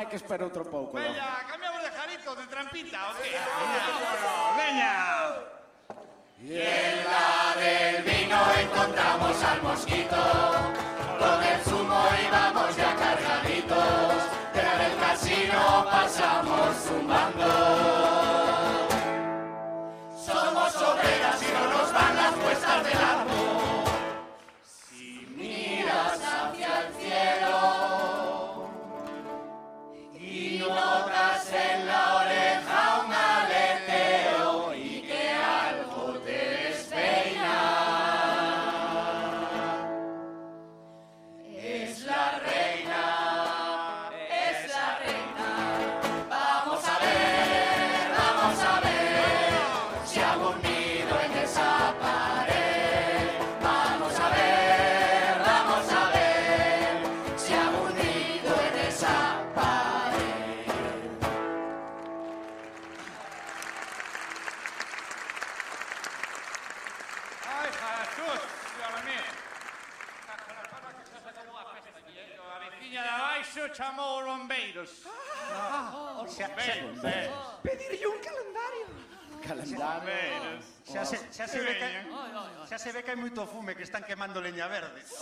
que espera outro pouco. Veña, cambiamos de jarito, de trampita, ¿o qué? Veña. Y en la del vino encontramos al mosquito, con el zumo íbamos ya cargaditos, pero en el casino pasamos zumbando. Somos obreras y no nos van las puestas del amo. Ah, bombeiros. Pedirlle un calendario. Bombeiros. Xa se, xa se ve que se ve que hai moito fume que están quemando leña verde. Os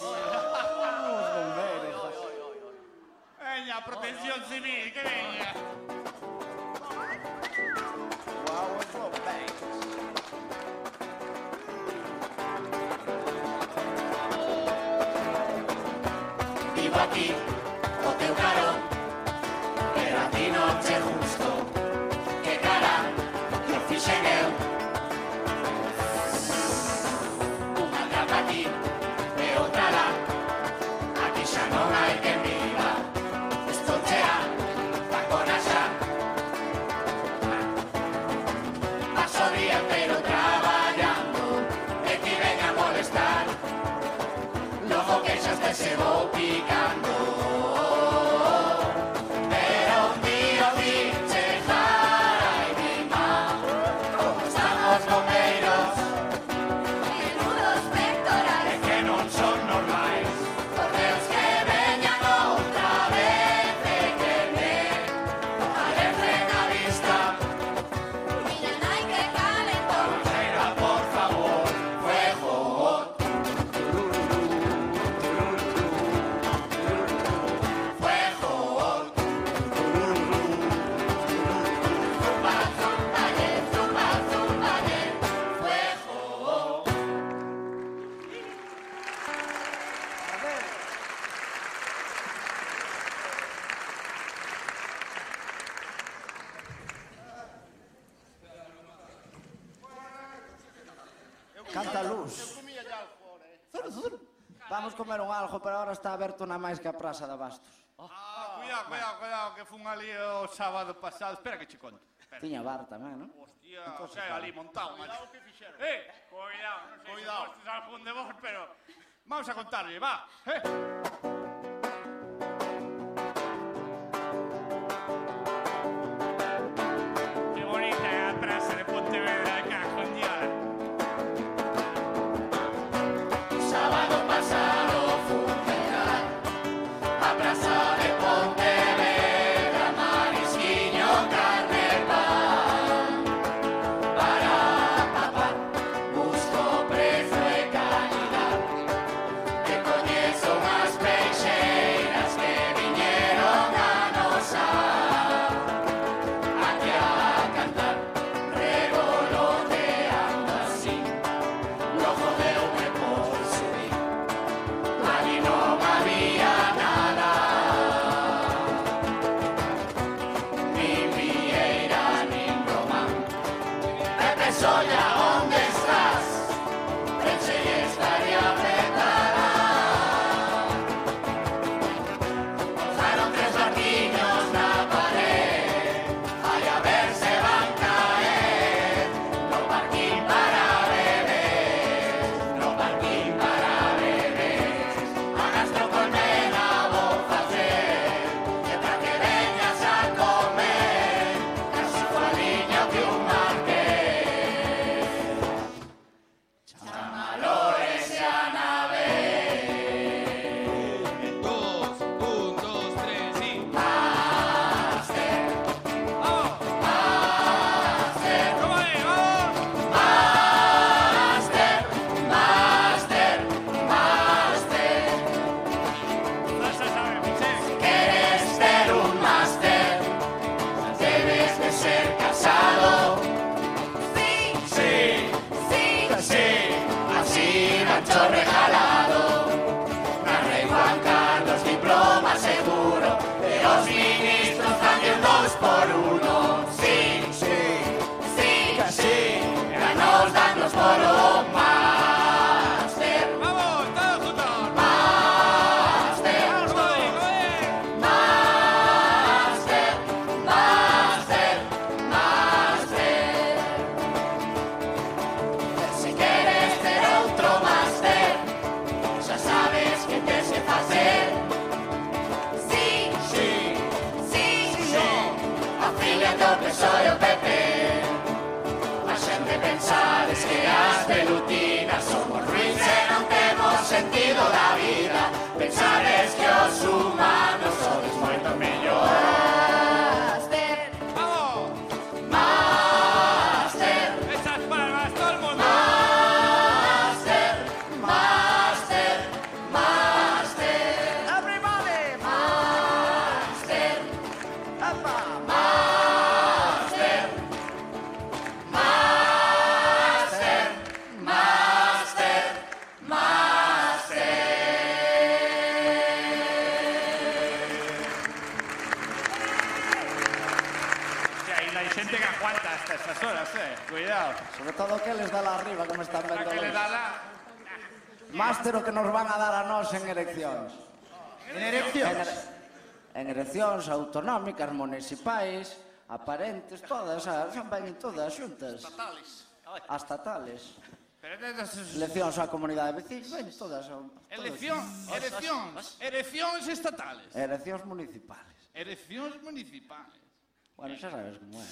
bombeiros. Veña, protección civil, que veña. Guau, os bombeiros. Vivo aquí, pero a ti non che justo. zona máis que a Praza da Bastos. Ah, cuidado, cuidado, cuidado, que fun ali o sábado pasado. Espera que che conto. Espera. Tiña bar tamén, non? Hostia, sea, que ali montado. Cuidado que fixeron. Eh, cuidado, non sei cuidado. se vos te algún de vos, pero... Vamos a contarlle, va. Eh. soy. Pensades que as pelutinas somos ruins e non temos sentido da vida. Pensades que os humanos todo que les dá la arriba, como están vendo. Que le dá la... Máster o que nos van a dar a nós en eleccións. En eleccións? En, en eleccións autonómicas, municipais, aparentes, todas, ah, a, son ben todas xuntas. Estatales. Hasta tales. Eleccións á comunidade veciña, ben todas. todas. Eleccións, eleccións, eleccións estatales. Eleccións municipales. Eleccións municipales. Bueno, xa sabes como é.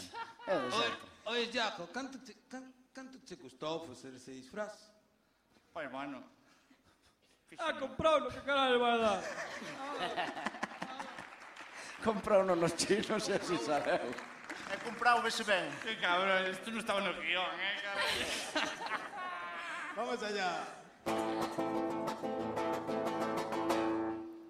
É de sempre. Oye, Jaco, canto, canto, can, canto te custou facer ese disfraz? Pois, bueno... Ah, comprou lo que caralho vai dar. Comprou uno nos chinos e así sabeu. He comprado, ben. Que cabrón, isto non estaba no guion, eh, cabrón. Vamos allá.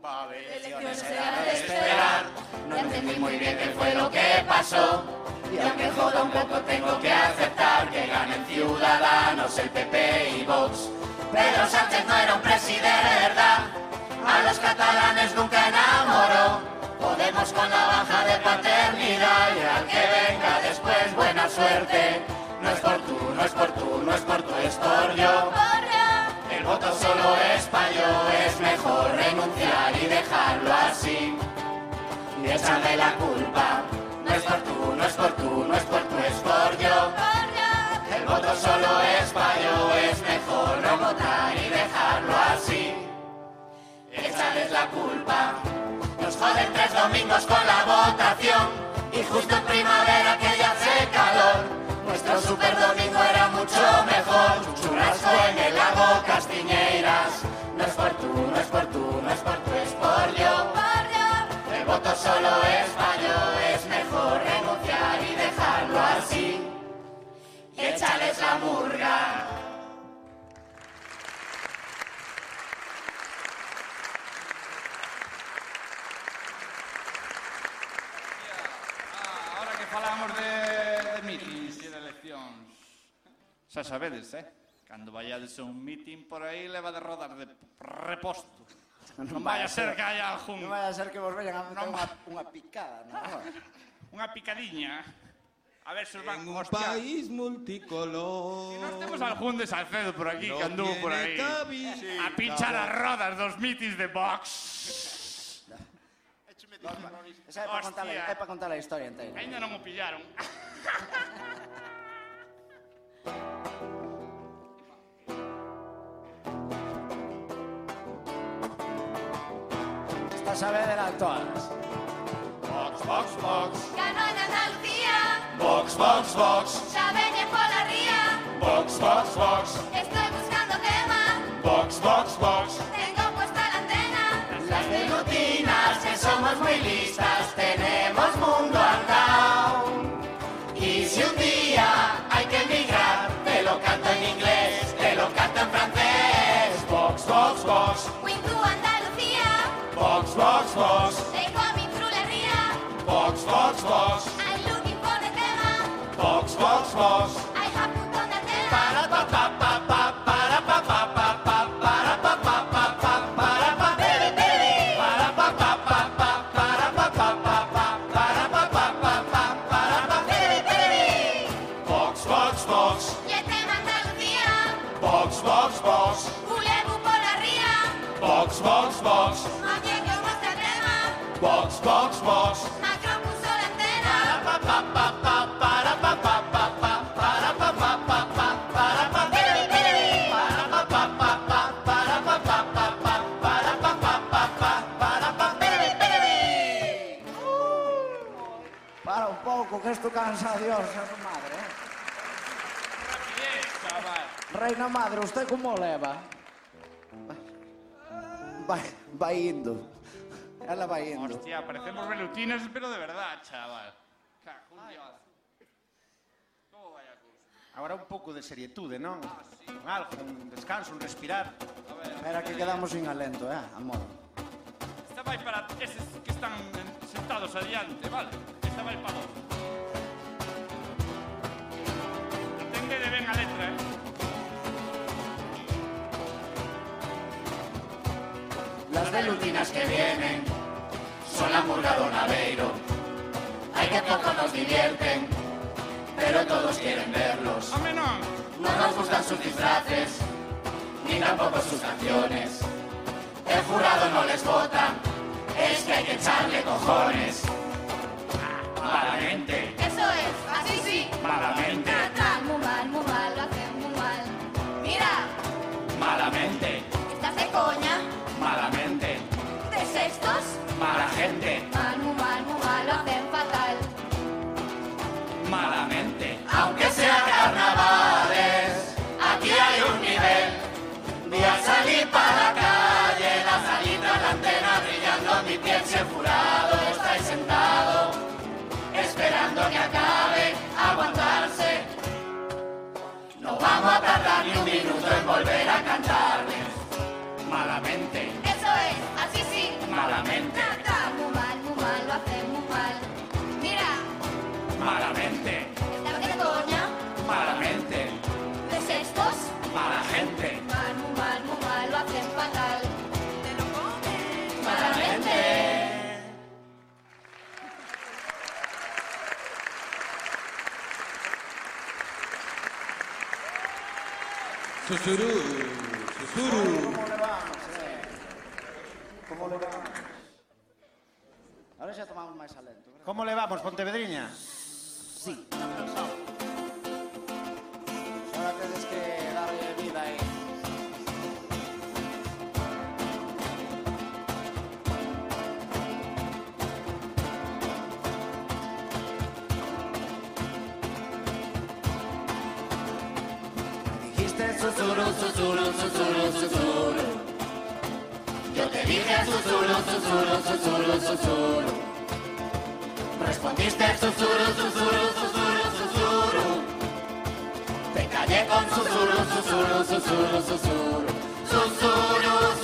Va a haber elecciones, era de esperar. No entendí muy bien qué fue lo que pasó. Y aunque joda un poco, tengo que aceptar que ganen Ciudadanos, el PP y Vox. Pedro Sánchez no era un presidente de verdad. A los catalanes nunca enamoró. Podemos con la baja de paternidad y al que venga después buena suerte. No es por tú, no es por tú, no es por tú, es por yo. El voto solo es pa' yo, es mejor renunciar y dejarlo así. Y echarle la culpa. Es por tú, no es por tú, no es por tú, es por yo. El voto solo es pa' yo, es mejor no votar y dejarlo así. Echarles la culpa. Nos joden tres domingos con la votación. Y justo en primavera que ya hace calor. Nuestro super domingo era mucho mejor. Churrasco en el lago Castiñeiras. No es por tú, no es por tú, no es por tú, es por yo. El voto solo es pa' yo, échales la murga. Ahora que falamos de, de mítins e de eleccións, xa sabedes, eh? Cando vayades a un mítin por aí, leva de rodar de reposto. Non vai a ser que haya algún... Non vai a ser que vos vayan a meter unha, unha picada, non? Unha picadiña. A ver, se os van... En un hostia. país multicolor... Si nos temos al Jun de Salcedo por aquí, no que anduvo por aí. Sí, a pinchar as rodas dos mitis de box. Esa é para contar, é para contar a historia inteira. Ainda non o pillaron. Esta sabe de las todas. Vox, Vox, Vox. xa veñe pola ría. Vox, Vox, Vox. Estoy buscando tema, Vox, Vox, Vox. tengo puesta la antena. Las pelutinas que somos muy listas, tenemos mundo andao. Y si un día hay que emigrar, te lo canto en inglés, te lo canto en francés. Vox, Vox, Vox. Win to Andalucía, Vox, Vox, Vox. Vox, que estou cansado, Dios, a su madre. Eh. Rapidez, chaval. Reina madre, usted como leva? Vai, vai indo. Ela vai indo. Hostia, parecemos velutinas, pero de verdad, chaval. Cajun Dios. Como vai a cousa? Agora un pouco de serietude, non? Ah, sí. Un algo, un descanso, un respirar. A ver, Espera que quedamos sin alento, eh, amor. Esta vai para eses que están sentados adiante, vale? A letra, eh? Las velutinas que vienen son la murga Aveiro. Hay que poco nos divierten, pero todos quieren verlos. No nos gustan sus disfraces, ni tampoco sus canciones. El jurado no les vota, es que hay que echarle cojones. Malamente, Eso es, así sí. malamente, Está muy mal, muy mal, lo hacen muy mal. Mira, malamente, estás de coña, malamente, de sextos. mala gente, Mal, muy mal, muy mal, lo hacen fatal. malamente. Aunque sea carnavales, aquí hay un nivel. Voy a salir para la calle, la salita, la antena brillando, mi piel si el No vamos a tardar ni un minuto en volver a cantarles. Malamente, Susurú, susurú. ¿Cómo le vamos, eh? ¿Cómo le vamos? Ahora xa tomamos máis alento. verdad? Como levamos, Pontevedriña? Sí. Ahora tedes que darle vida aí. Susurro, susurro, susurro, susurro. Yo te dije susurro, susurro, susurro, susurro. Respondiste susurro, susurro, susurro, susurro. Te callé con susurro, susurro, susurro, susurro. Susurro,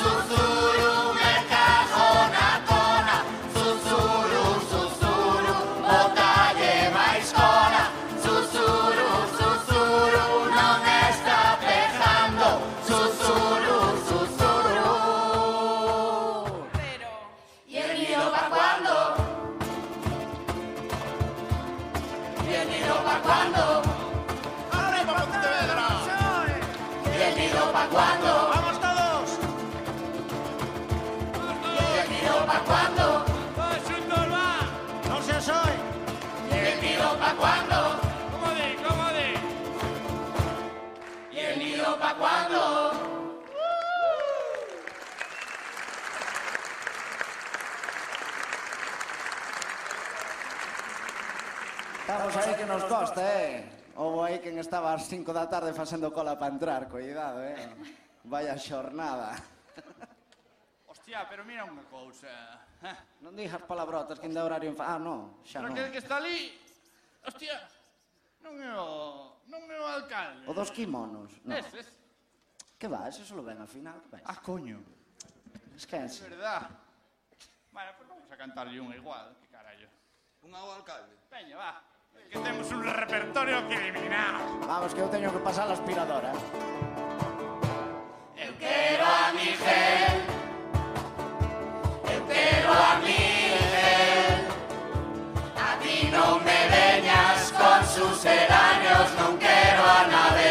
cuándo? Estamos aí que nos costa, eh? Houve aí quen estaba ás 5 da tarde facendo cola para entrar, cuidado, eh? Vaya xornada. Hostia, pero mira unha cousa. Non dixas palabrotas que ainda horario... Ah, no, xa non. Pero que, que está ali... Hostia, non é o... Non é o alcalde. O dos kimonos, non. Es, es. Que va, ese solo ven al final. Que ves? Ah, coño. Es que É es... verdad. Bueno, pues vamos a cantarle unha igual, que carallo. Un ao alcalde. Veña, va. Que temos un repertorio que eliminar. Vamos, que eu teño que pasar a aspiradora. Eu quero a Miguel. Eu quero a Miguel. A ti non me veñas con sus eraños, non quero a Nabel.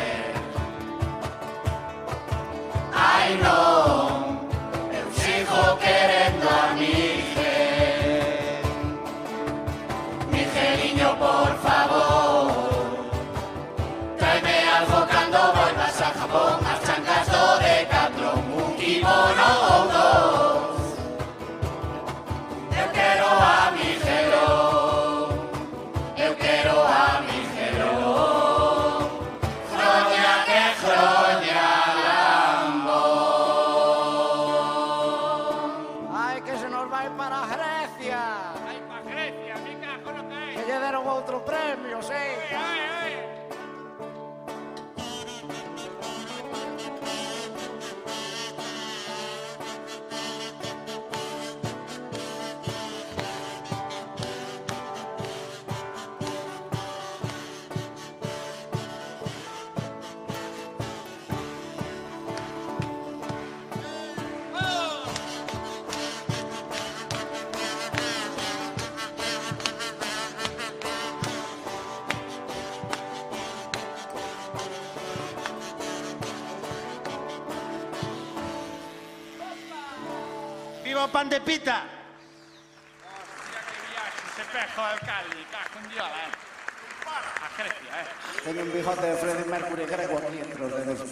eh. Teño un bigote de Freddie Mercury grego aquí entre os dedos.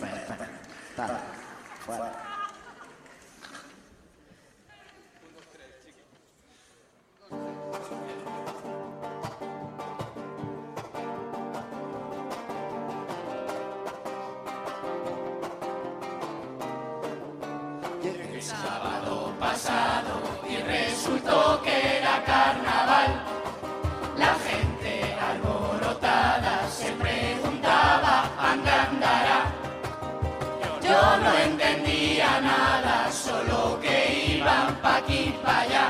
Tal. Fuera. El resultó que era carnaval. La gente alborotada se preguntaba, ¿anda andará? Yo no entendía nada, solo que iban pa' aquí pa' allá.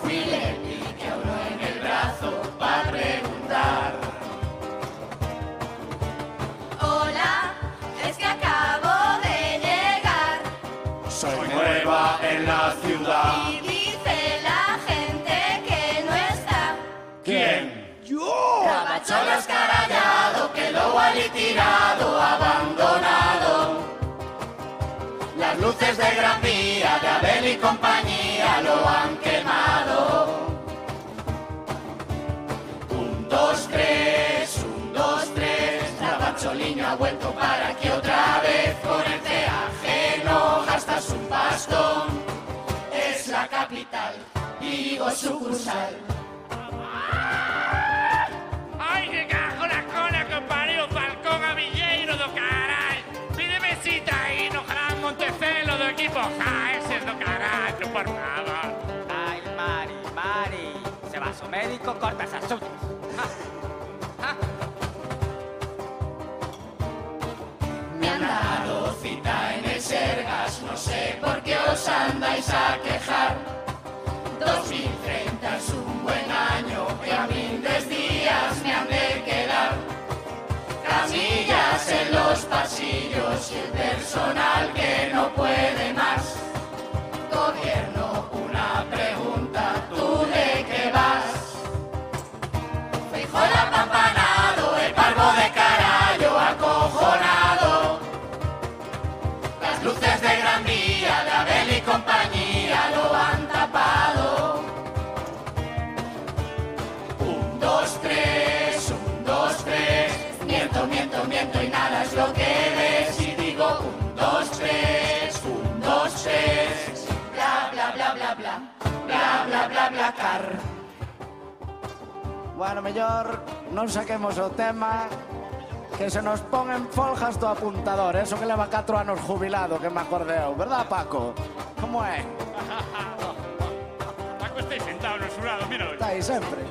Fui le piqué a uno en el brazo pa' preguntar. Hola, es que acabo de llegar Soy nueva en la ciudad. Cabachón escarallado quedó allí tirado, abandonado. Las luces de Gran Vía, de Abel y compañía lo han quemado. Un, dos, tres, un, dos, tres. Cabacholiño ha vuelto para aquí otra vez con el peaje, no gastas un bastón. Es la capital digo sucursal. Do equipo Jaeses do carallo, por favor Ai, Mari, Mari. Se vas ao médico, cortas as uñas. Me han dado cita en el Sergas, no sé por qué os andáis a quejar. 2030 es un buen año y a mí tres días me han de quedar. Camillas en los pasillos y el personal que no puede más. Lo que ves. Y digo un, dos, tres, un, dos, tres. Bla, bla, bla, bla, bla. Bla, bla, bla, bla, car. Bueno, mellor non saquemos o tema que se nos pon en foljas do apuntador, eso que leva 4 anos jubilado, que me acordeu, verdad, Paco? Como é? Paco estáis sentado no xurado, míralo Está aí sempre.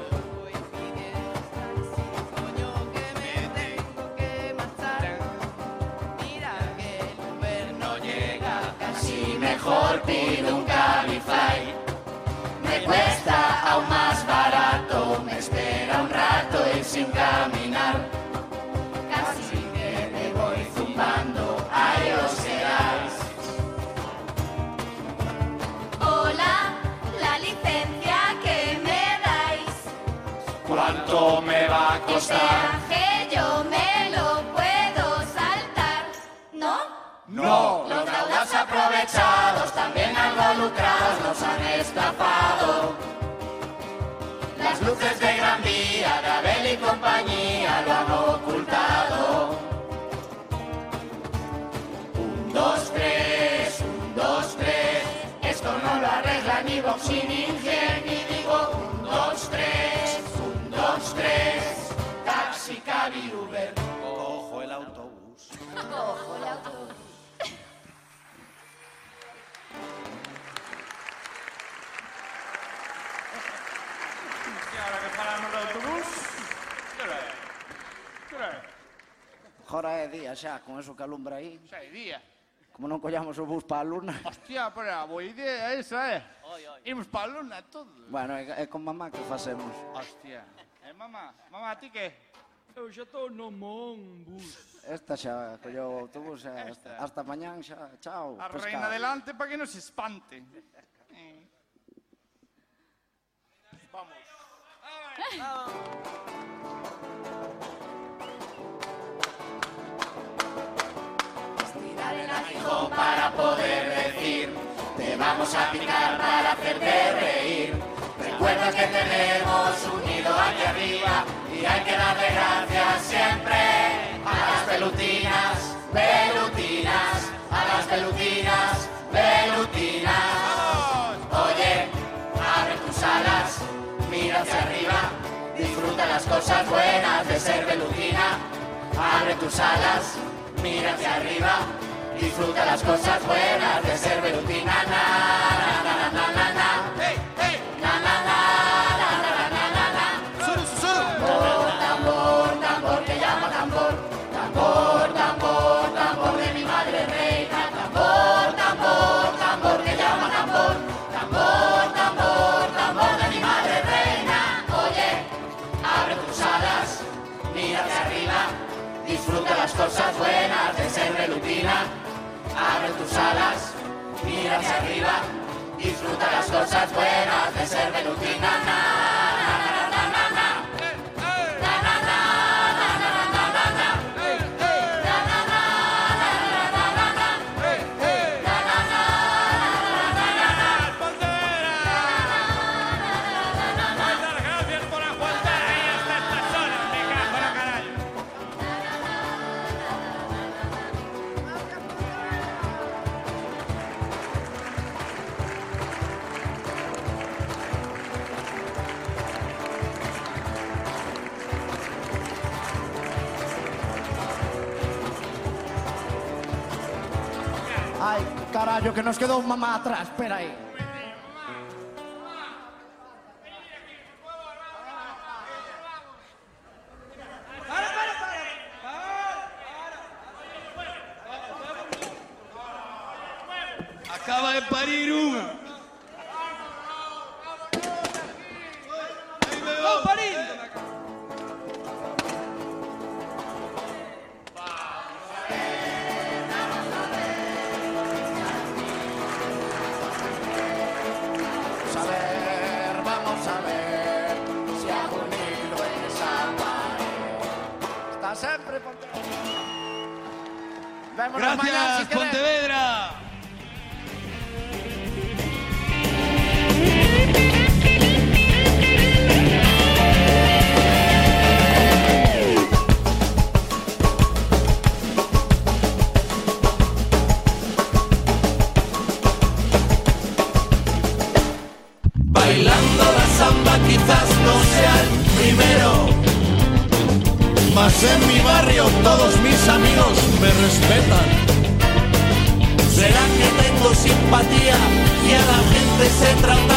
Mejor pido un Cabify. Me cuesta aún más barato, me espera un rato y sin caminar. Casi que me voy zumbando, ahí os quedáis. Hola, la licencia que me dais. ¿Cuánto me va a costar? También algo lucrados, nos han estafado. Las luces de Gran Vía, de Abel y compañía lo han ocultado. Un, dos, tres, un, dos, tres. Esto no lo arregla ni Vox ni Ingen, y digo un, dos, tres, un, dos, tres. Taxi, Cabi, Uber. Ojo el autobús. Ojo, el autobús. E que paramos do autobús, que hora é? Que hora é? Jora é día xa, con eso que alumbra aí. Xa é día. Como non collamos o bus para a luna. Hostia, pero a boa idea esa, eh? Oi, oi. Imos pa a luna todos. Bueno, é, é con mamá que facemos. Hostia. Eh, mamá, mamá, ti que? Eu xa estou no monbus. Esta xa colleu o autobús e hasta, hasta mañán xa. Chao. A pescado. reina delante para que non se espante. Eh. Vamos. Estirar el aguijón para poder decir Te vamos a picar para hacerte reír Recuerda que tenemos unido aquí arriba Y hay que darle gracias siempre A las pelutinas, pelutinas A las pelutinas, pelutinas Oye, abre tus alas, mira hacia arriba Disfruta las cosas buenas de ser pelutina Abre tus alas, mira hacia arriba, disfruta las cosas buenas de ser velutina. Na, na, na, na, na, na. Na, alas, mira hacia arriba. Disfruta las cosas buenas de ser velutina. Que nos quedou mamá atrás. Espera aí. Acaba de parir unha. Si Gracias. Pontevedra. Bailando la samba quizás no sea el primero, mas en mi barrio todos amigos me respetan. Será que tengo simpatía y a la gente sé tratar